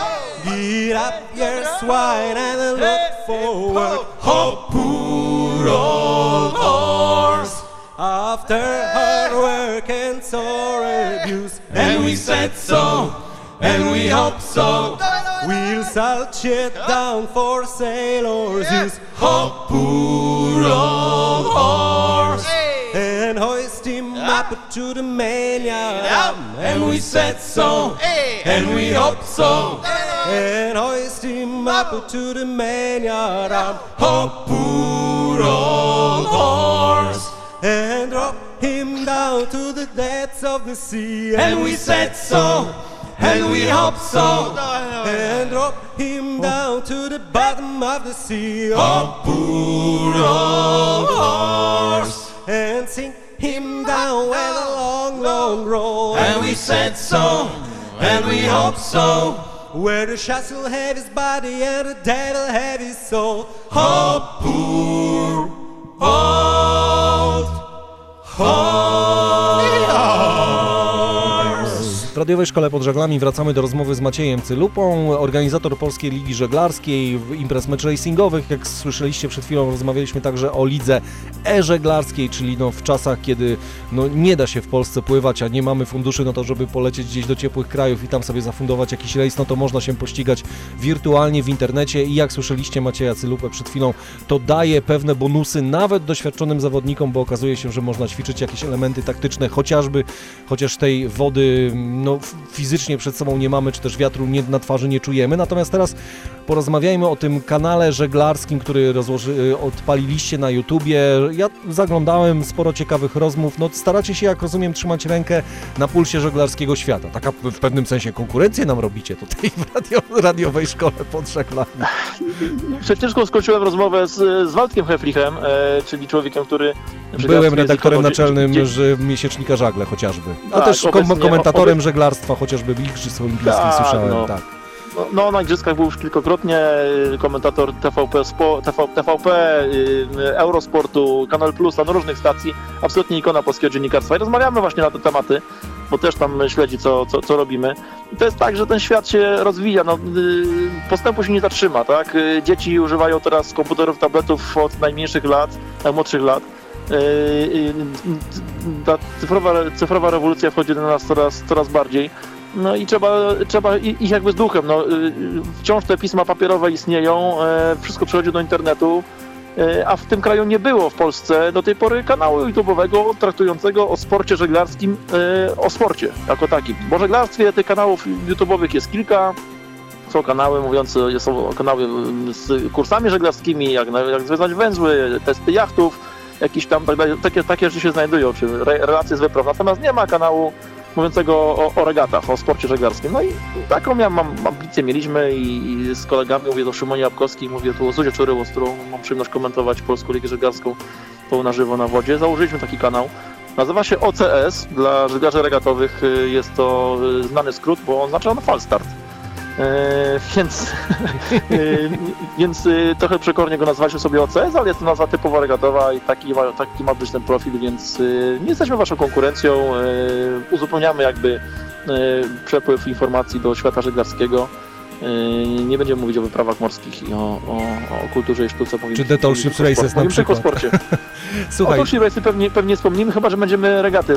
Get up your swine and look forward. Oh, poor old horse. After hard work and sore abuse, and we said so, and we hope so. We'll salt it down for sailors' use. Oh, poor old horse. And hoist him ah. up to the mainyard. And we said so, and we hope so. And hoist him up to the mainyard. Oh, poor old horse. And drop him down to the depths of the sea. And we said so, and we hope so. And drop him down to the bottom of the sea. Oh, poor old horse. And sink him down with a long, long roll. And we said so, and we hope so. Where the sharks will have his body and the devil have his soul. Oh, poor old horse. Radiowej szkole pod żaglami wracamy do rozmowy z Maciejem Cylupą, organizator Polskiej Ligi Żeglarskiej, imprez mecz racingowych. Jak słyszeliście przed chwilą, rozmawialiśmy także o lidze e-żeglarskiej, czyli no w czasach, kiedy no nie da się w Polsce pływać, a nie mamy funduszy na to, żeby polecieć gdzieś do ciepłych krajów i tam sobie zafundować jakiś rejs, no to można się pościgać wirtualnie w internecie i jak słyszeliście Macieja Cylupę przed chwilą, to daje pewne bonusy nawet doświadczonym zawodnikom, bo okazuje się, że można ćwiczyć jakieś elementy taktyczne, chociażby, chociaż tej wody no, f- fizycznie przed sobą nie mamy, czy też wiatru nie, na twarzy nie czujemy. Natomiast teraz porozmawiajmy o tym kanale żeglarskim, który rozłoży, y, odpaliliście na YouTubie. Ja zaglądałem, sporo ciekawych rozmów. No, staracie się, jak rozumiem, trzymać rękę na pulsie żeglarskiego świata. Taka w pewnym sensie konkurencję nam robicie tutaj w radio, radiowej szkole pod żeglami. Przed chwileczką skończyłem rozmowę z, z Waldkiem Heflichem, e, czyli człowiekiem, który... Byłem redaktorem naczelnym dzie- że miesięcznika żagle chociażby. A Tak, też kom- obecnie- komentatorem żeglarstwa chociażby w Igrzysk Olimpijskich Tak, słyszałem. no. Tak. No, no, na igrzyskach był już kilkakrotnie y, komentator TVP, Spo, TV, TVP y, Eurosportu, Kanal Plus, no różnych stacji, absolutnie ikona polskiego dziennikarstwa i rozmawiamy właśnie na te tematy, bo też tam śledzi, co, co, co robimy. I to jest tak, że ten świat się rozwija, no, y, postępu się nie zatrzyma, tak? Dzieci używają teraz komputerów, tabletów od najmniejszych lat, najmłodszych lat. Y, Ta cyfrowa, cyfrowa rewolucja wchodzi do nas coraz, coraz bardziej. No i trzeba, trzeba ich jakby z duchem. No, y, wciąż te pisma papierowe istnieją, e, wszystko przychodzi do internetu, e, a w tym kraju nie było w Polsce do tej pory kanału YouTube'owego traktującego o sporcie żeglarskim, e, o sporcie jako takim. Bo żeglarstwie tych kanałów YouTube'owych jest kilka. Są kanały mówiące, są kanały z kursami żeglarskimi, jak, jak związać węzły, testy jachtów, jakieś tam tak takie, takie rzeczy się znajdują, czy re, relacje z wypraw. Natomiast nie ma kanału mówiącego o, o regatach, o sporcie żeglarskim. No i taką ja mam ambicję mieliśmy i, i z kolegami, mówię do Szymonie Jabkowskiej, mówię tu o Zuzie Czuryło, z którą mam przyjemność komentować Polską Ligę Żeglarską tą na żywo na wodzie. Założyliśmy taki kanał. Nazywa się OCS, dla żeglarzy regatowych y, jest to y, znany skrót, bo oznacza on falstart. E, więc, y, <laughs> więc y, trochę przekornie go nazwaliśmy sobie OCS, ale jest to nazwa typowo regatowa i taki ma, taki ma być ten profil, więc nie jesteśmy waszą konkurencją. Uzupełniamy jakby przepływ informacji do świata żeglarskiego. Y, Nie będziemy mówić o wyprawach morskich i o, o, o kulturze i sztuce. Czy powinniśmy- The Tall Ships Races na Mówimy tylko o przykład. sporcie. <laughs> Słuchaj, O Tall Ships Races pewnie, pewnie wspomnimy, chyba że będziemy regaty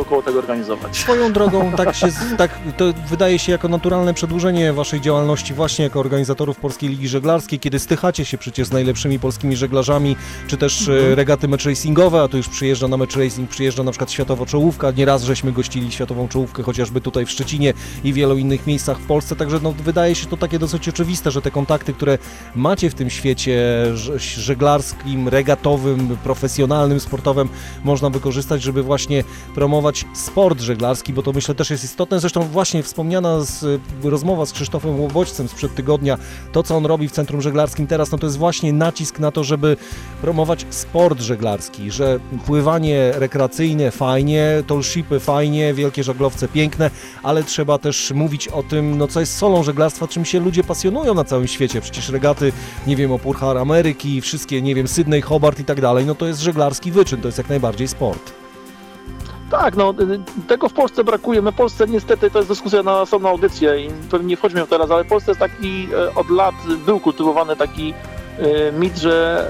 około tego organizować. Swoją <laughs> drogą, tak się, tak, to wydaje się jako naturalne przedłużenie waszej działalności właśnie jako organizatorów Polskiej Ligi Żeglarskiej, kiedy stychacie się przecież z najlepszymi polskimi żeglarzami, czy też Mhm. e, regaty match racingowe, a to już przyjeżdża na match racing, przyjeżdża na przykład światowa czołówka, nieraz żeśmy gościli światową czołówkę, chociażby tutaj w Szczecinie i wielu innych miejscach w Polsce, także no, wydaje się to takie dosyć oczywiste, że te kontakty, które macie w tym świecie żeglarskim, regatowym, profesjonalnym, sportowym, można wykorzystać, żeby właśnie promować sport żeglarski, bo to myślę też jest istotne. Zresztą właśnie wspomniana z, rozmowa z Krzysztofem Łobodźcem sprzed tygodnia, to co on robi w Centrum Żeglarskim teraz, no to jest właśnie nacisk na to, żeby promować sport żeglarski, że pływanie rekreacyjne fajnie, tollshipy fajnie, wielkie żaglowce piękne, ale trzeba też mówić o tym, no co jest solą żeglarstwa, czym się ludzie pasjonują na całym świecie. Przecież regaty, nie wiem, o Puchar Ameryki, wszystkie, nie wiem, Sydney, Hobart i tak dalej, no to jest żeglarski wyczyn, to jest jak najbardziej sport. Tak, no y, tego w Polsce brakuje. My w Polsce niestety to jest dyskusja na osobną audycję i pewnie nie wchodźmy w teraz, ale w Polsce jest taki e, od lat był kultywowany taki mit, że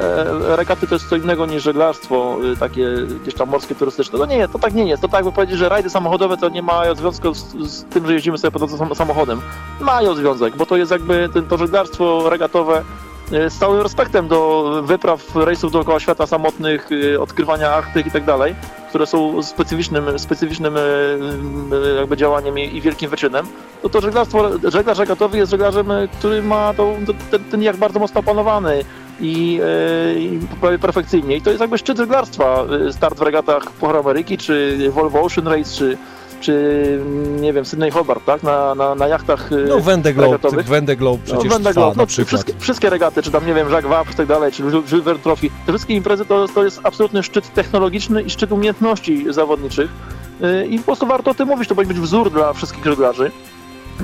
e, regaty to jest co innego niż żeglarstwo, e, takie gdzieś tam morskie, turystyczne. No nie, to tak nie jest. To tak jakby powiedzieć, że rajdy samochodowe to nie mają związku z, z tym, że jeździmy sobie po drodze sam- samochodem. Mają związek, bo to jest jakby to żeglarstwo regatowe z całym respektem do wypraw, rejsów dookoła świata samotnych, e, odkrywania Arktyk i tak dalej, które są specyficznym, specyficznym e, e, jakby działaniem i, wielkim wyczynem, to to żeglarstwo, żeglarz regatowy jest żeglarzem, e, który ma to, ten, ten jak bardzo mocno opanowany i, e, i prawie perfekcyjnie. I to jest jakby szczyt żeglarstwa, e, start w regatach Puchar Ameryki, czy Volvo Ocean Race, czy, czy nie wiem, Sydney Hobart, tak, na, na, na jachtach e, No Vendée Globe, regatowych. Vendée Globe przecież no, Vendée trwa Globe, na no, przykład. wszystkie, wszystkie regaty, czy tam nie wiem, Jacques Vabre i tak dalej, czy Jules Verne Trophy, te wszystkie imprezy to, to jest absolutny szczyt technologiczny i szczyt umiejętności zawodniczych. Yy, I po prostu warto o tym mówić, to powinien być wzór dla wszystkich żeglarzy.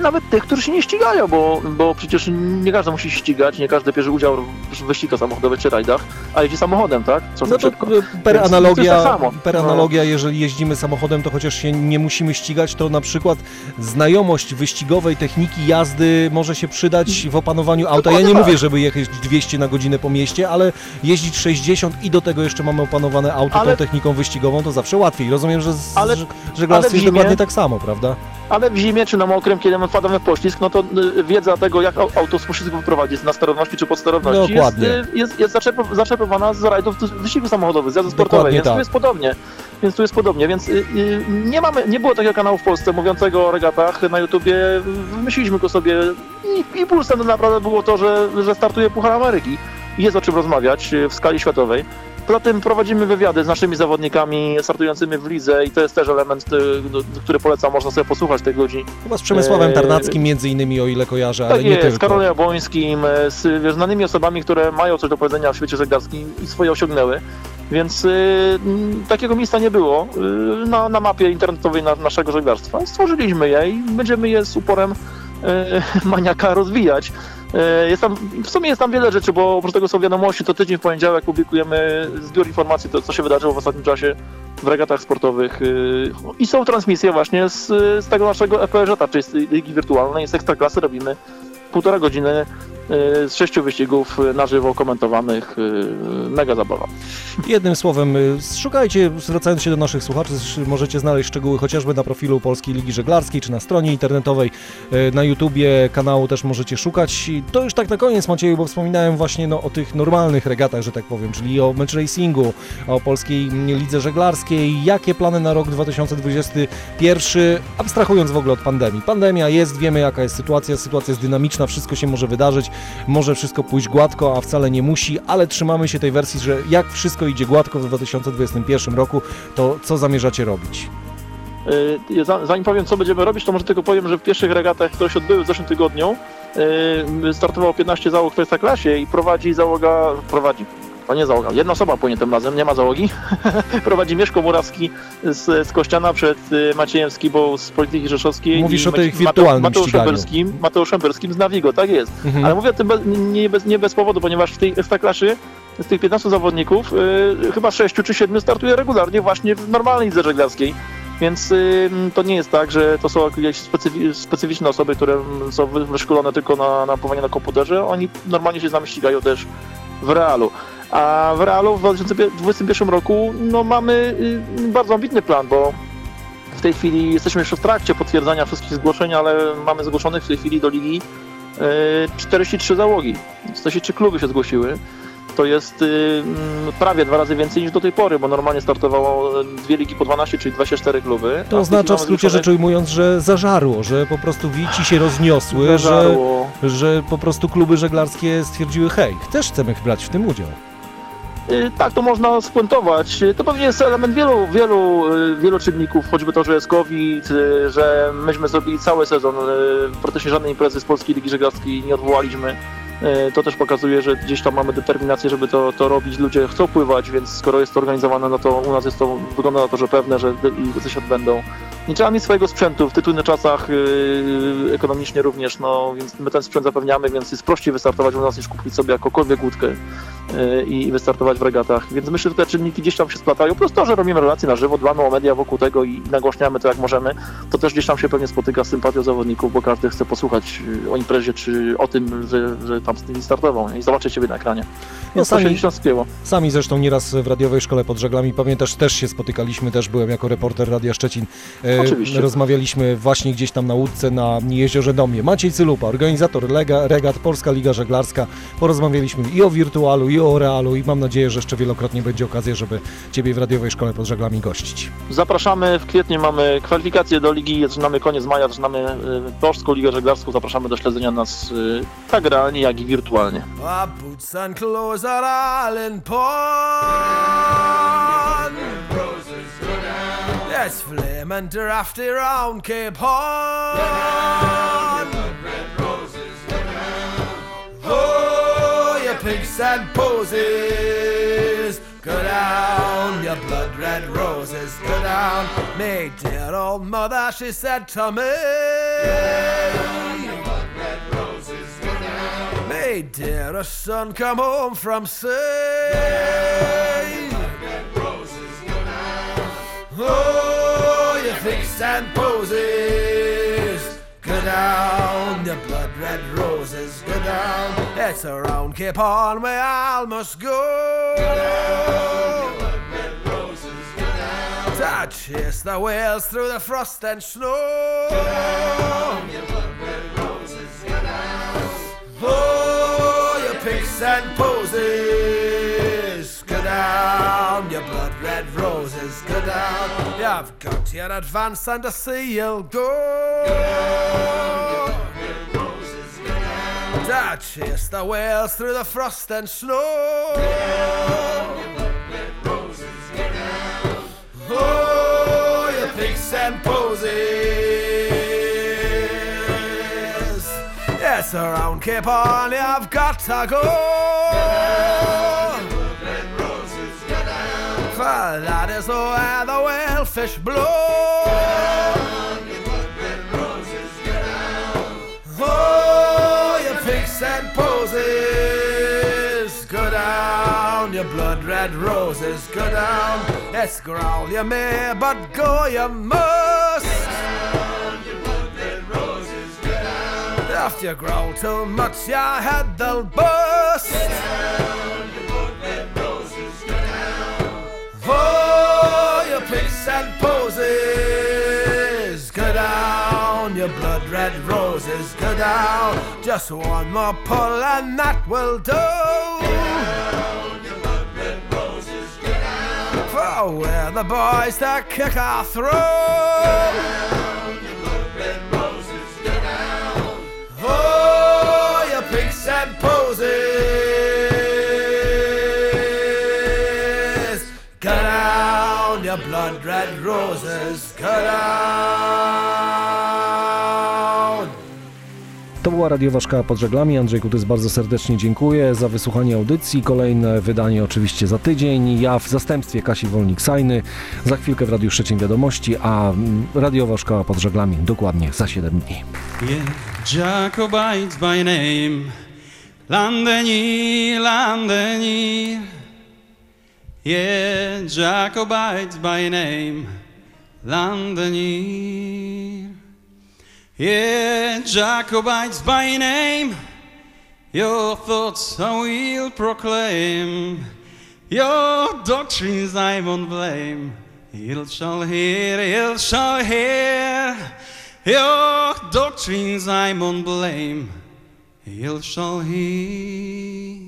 Nawet tych, którzy się nie ścigają, bo, bo przecież nie każdy musi ścigać, nie każdy bierze udział w wyścigach samochodowych czy rajdach, a jeździ samochodem, tak? Czasem No to szybko. per Więc analogia, tak per No. analogia, jeżeli jeździmy samochodem, to chociaż się nie musimy ścigać, to na przykład znajomość wyścigowej techniki jazdy może się przydać w opanowaniu auta. Ja nie tak. mówię, żeby jechać 200 na godzinę po mieście, ale jeździć 60 i do tego jeszcze mamy opanowane auto Ale- tą techniką wyścigową, to zawsze łatwiej. Rozumiem, że z Ale- w jest dokładnie tak samo, prawda? Ale w zimie czy na mokrym, kiedy my wpadamy w poślizg, no to y, wiedza tego, jak au- auto z poślizgu wyprowadzić na sterowności czy podsterowności Dokładnie. jest, y, jest, jest zaczerp- zaczerpnowana z rajdów wyścigów samochodowych, z jazdy sportowej, więc tak. tu jest podobnie. Więc tu jest podobnie, więc y, nie mamy, nie było takiego kanału w Polsce mówiącego o regatach na YouTubie, wymyśliliśmy go sobie i impulsem naprawdę było to, że, że startuje Puchar Ameryki i jest o czym rozmawiać w skali światowej. Poza tym prowadzimy wywiady z naszymi zawodnikami startującymi w lidze i to jest też element, y, do- który polecam, można sobie posłuchać tych ludzi. Chyba z Przemysławem Eee, Tarnackim między innymi, o ile kojarzę, ale Tak nie jest, z tylko. Karolem Jabłońskim, z znanymi osobami, które mają coś do powiedzenia w świecie żeglarskim i swoje osiągnęły. Więc y, takiego miejsca nie było y, na, na mapie internetowej na, naszego żeglarstwa. Stworzyliśmy je i będziemy je z uporem e, <laughs> maniaka rozwijać. E, Jest tam, w sumie jest tam wiele rzeczy, bo oprócz tego są wiadomości, to tydzień w poniedziałek publikujemy zbiór informacji, to co się wydarzyło w ostatnim czasie w regatach sportowych. Y, i są transmisje właśnie z, z tego naszego EPŻ, czyli z ligi wirtualnej, z Ekstraklasy robimy półtora godziny z sześciu wyścigów y, na żywo komentowanych, y, mega zabawa. Jednym słowem, szukajcie, zwracając się do naszych słuchaczy, możecie znaleźć szczegóły chociażby na profilu Polskiej Ligi Żeglarskiej, czy na stronie internetowej, na YouTubie kanału też możecie szukać. I to już tak na koniec, Macieju, bo wspominałem właśnie no, o tych normalnych regatach, że tak powiem, czyli o match racingu, o Polskiej Lidze Żeglarskiej. Jakie plany na rok 2021, abstrahując w ogóle od pandemii. Pandemia jest, wiemy jaka jest sytuacja, sytuacja jest dynamiczna, wszystko się może wydarzyć, może wszystko pójść gładko, a wcale nie musi, ale trzymamy się tej wersji, że jak wszystko idzie gładko w 2021 roku, to co zamierzacie robić? Y, za- Zanim powiem, co będziemy robić, to może tylko powiem, że w pierwszych regatach, które się odbyły w zeszłym tygodniu, y, startowało 15 załóg w Ekstraklasie i prowadzi załoga, prowadzi, to nie załoga, jedna osoba płynie tym razem, nie ma załogi, <laughs> prowadzi Mieszko Murawski z, z Kościana przed y, Maciejem Skibą z Polityki Rzeszowskiej. Mówisz o tej Macie- wirtualnym Mateuszem ściganiu. Berskim, Mateuszem Berskim z Navigo, tak jest. Mhm. Ale mówię o tym bez, nie, bez, nie bez powodu, ponieważ w tej Ekstraklasie z tych 15 zawodników y, chyba 6 czy 7 startuje regularnie właśnie w normalnej lidze żeglarskiej. Więc y, to nie jest tak, że to są jakieś specyfi- specyficzne osoby, które są wy- wyszkolone tylko na, na pływanie na komputerze. Oni normalnie się z nami ścigają też w realu. A w realu w 2021 roku no, mamy y, bardzo ambitny plan, bo w tej chwili jesteśmy jeszcze w trakcie potwierdzania wszystkich zgłoszeń, ale mamy zgłoszonych w tej chwili do ligi y, 43 załogi. 43 kluby się zgłosiły. To jest y, mm, prawie dwa razy więcej niż do tej pory, bo normalnie startowało y, dwie ligi po 12, czyli 24 kluby. To oznacza w skrócie zgłoszone- rzecz ujmując, że zażarło, że po prostu wici się rozniosły, że, że po prostu kluby żeglarskie stwierdziły hej, też chcemy brać w tym udział. Y, Tak, to można spuentować. Y, To pewnie jest element wielu, wielu, y, wielu czynników, choćby to, że jest COVID, że myśmy zrobili cały sezon, praktycznie żadnej imprezy z Polskiej Ligi Żeglarskiej nie odwołaliśmy. To też pokazuje, że gdzieś tam mamy determinację, żeby to, to robić. Ludzie chcą pływać, więc skoro jest to organizowane, no to u nas jest to, wygląda na to, że pewne, że imprezy się odbędą. Nie trzeba mieć swojego sprzętu w tytulnych czasach, yy, ekonomicznie również, no więc my ten sprzęt zapewniamy, więc jest prościej wystartować u nas niż kupić sobie jakąkolwiek łódkę yy, i wystartować w regatach. Więc myślę, że te czynniki gdzieś tam się splatają. Plus to, że robimy relacje na żywo, dbamy o media wokół tego i nagłaśniamy to jak możemy, to też gdzieś tam się pewnie spotyka z sympatią zawodników, bo każdy chce posłuchać yy, o imprezie czy o tym, że, że tam z nimi startował nie? i zobaczyć siebie na ekranie. Więc to się sami- gdzieś tam spięło. Sami zresztą nieraz w radiowej szkole pod żeglami, pamiętasz, też się spotykaliśmy, też byłem jako reporter Radia Szczecin. E, Oczywiście. Rozmawialiśmy właśnie gdzieś tam na łódce na Jeziorze Domie. Maciej Cylupa, organizator lega, regat Polska Liga Żeglarska. Porozmawialiśmy i o wirtualu, i o realu i mam nadzieję, że jeszcze wielokrotnie będzie okazja, żeby Ciebie w radiowej szkole pod żeglami gościć. Zapraszamy, w kwietniu mamy kwalifikacje do ligi, zaczynamy koniec maja, zaczynamy y, Polską Ligę Żeglarską, zapraszamy do śledzenia nas y, tak realnie, jak i wirtualnie. Boots and clothes are all in pawn. Let's flame and drafty round Cape Horn. Oh, your pigs and posies, go down, your blood red roses, go down. Me dear old mother, she said to me. Down, roses, me dearest son, come home from sea. Red roses, go down. Oh, you fixed and posies. Go down, the blood red roses, go down. It's around Cape Horn where I must go. To chase the whales through the frost and snow. Oh, your pics and poses. Go down, your blood red roses. Go down. You've got your advance and to see you'll go. To chase the whales through the frost and snow. Oh, your pics and poses. Yes, around Cape Horn, I've got to go. For that is where the whalefish blow. Oh, your pics and poses. Go down, your blood red roses. Go down. Yes, growl you may, but go you must. If you growl too much, your head they'll bust. Oh, your pics and poses. Go down, your blood red roses. Go down. Just one more pull and that will do. For we're the boys that kick our throat. Oh, your pics and poses. Go down, your blood red roses. Go around. To była radiowa szkoła pod żeglami. Andrzej Kutys bardzo serdecznie dziękuję za wysłuchanie audycji. Kolejne wydanie oczywiście za tydzień. Ja w zastępstwie Kasi Wolnik-Sajny. Za chwilkę w Radiu Szczecin Wiadomości, a mm, radiowa szkoła pod żeglami dokładnie za 7 dni. Yeah, Jacobites by name, Londonir, Londonir. Yeah, Jacobites by name, Londonir. Yeah, Jacobites by name, your thoughts I will proclaim, your doctrines I won't blame. He shall hear, he shall hear. Your doctrines I won't blame, he shall hear.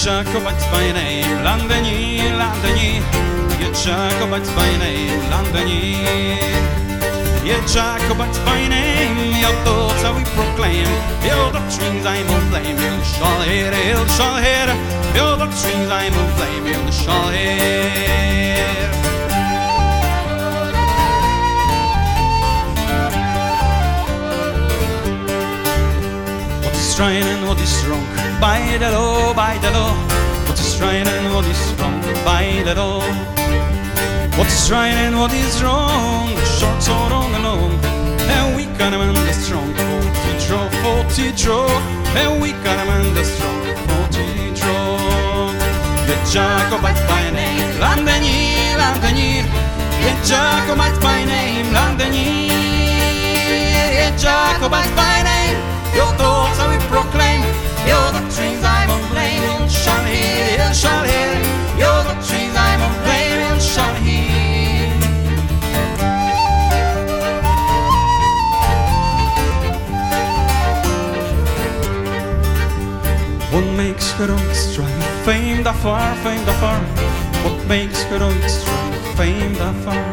trzeba kopać z fajnej Landeni, Landeni. Je trzeba kopać z fajnej Landeni. Je trzeba kopać z fajnej Ja to cały proclaim Ja to trzymaj flame Il shall hear, il shall hear Ja to trzymaj zajmą flame Il shall hear And what is wrong? By the law, by the law. What is and what is wrong? By the law. What is right and what is wrong? The short or long and long. And we can amend the strong. Forty draw, forty draw. And we can amend the strong. Forty draw. The Jacobites by name, Londonir, Londonir. The Jacobites by name, Londonir. The Jacobites by name. Your thoughts I shall. You're the trees I'm a waving shall hear. What makes heroics strive? Fame that far, fame that far. What makes heroics strive? Fame that far.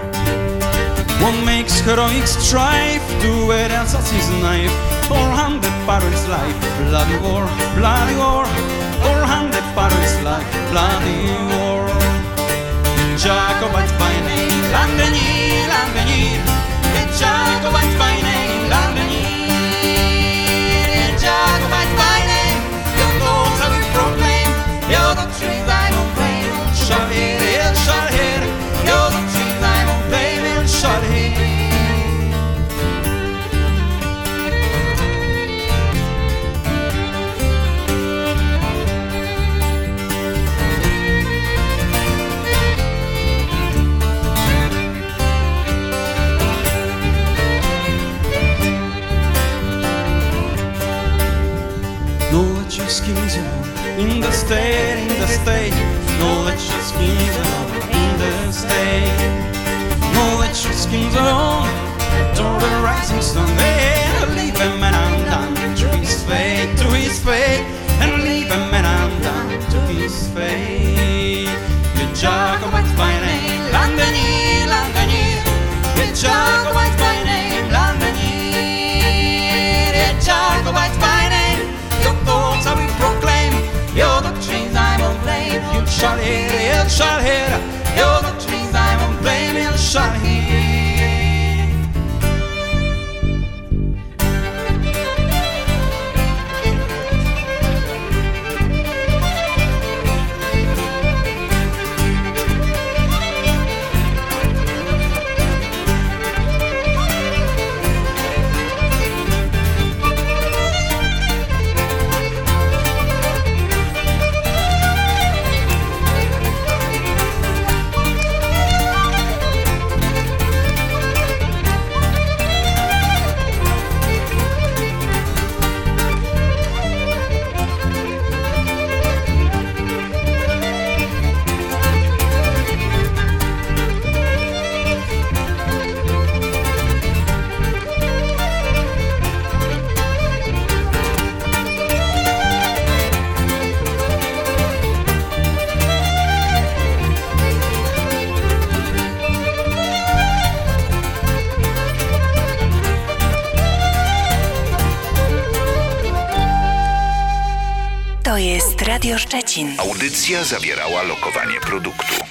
What makes heroics strive? Do it else as his knife. Or hand the parents' life. Bloody war, bloody war. Or hand Paris like bloody war. Jacobite by name, l'avenir, l'avenir. Jacobite by name, l'avenir. Jacobite by name, your goals I will proclaim, your doctrines I will claim. Shall state, in the state. Knowledge is kingdom in the state. Knowledge is shot head. You're the things I'm blaming, shot head. Radio Szczecin. Audycja zawierała lokowanie produktu.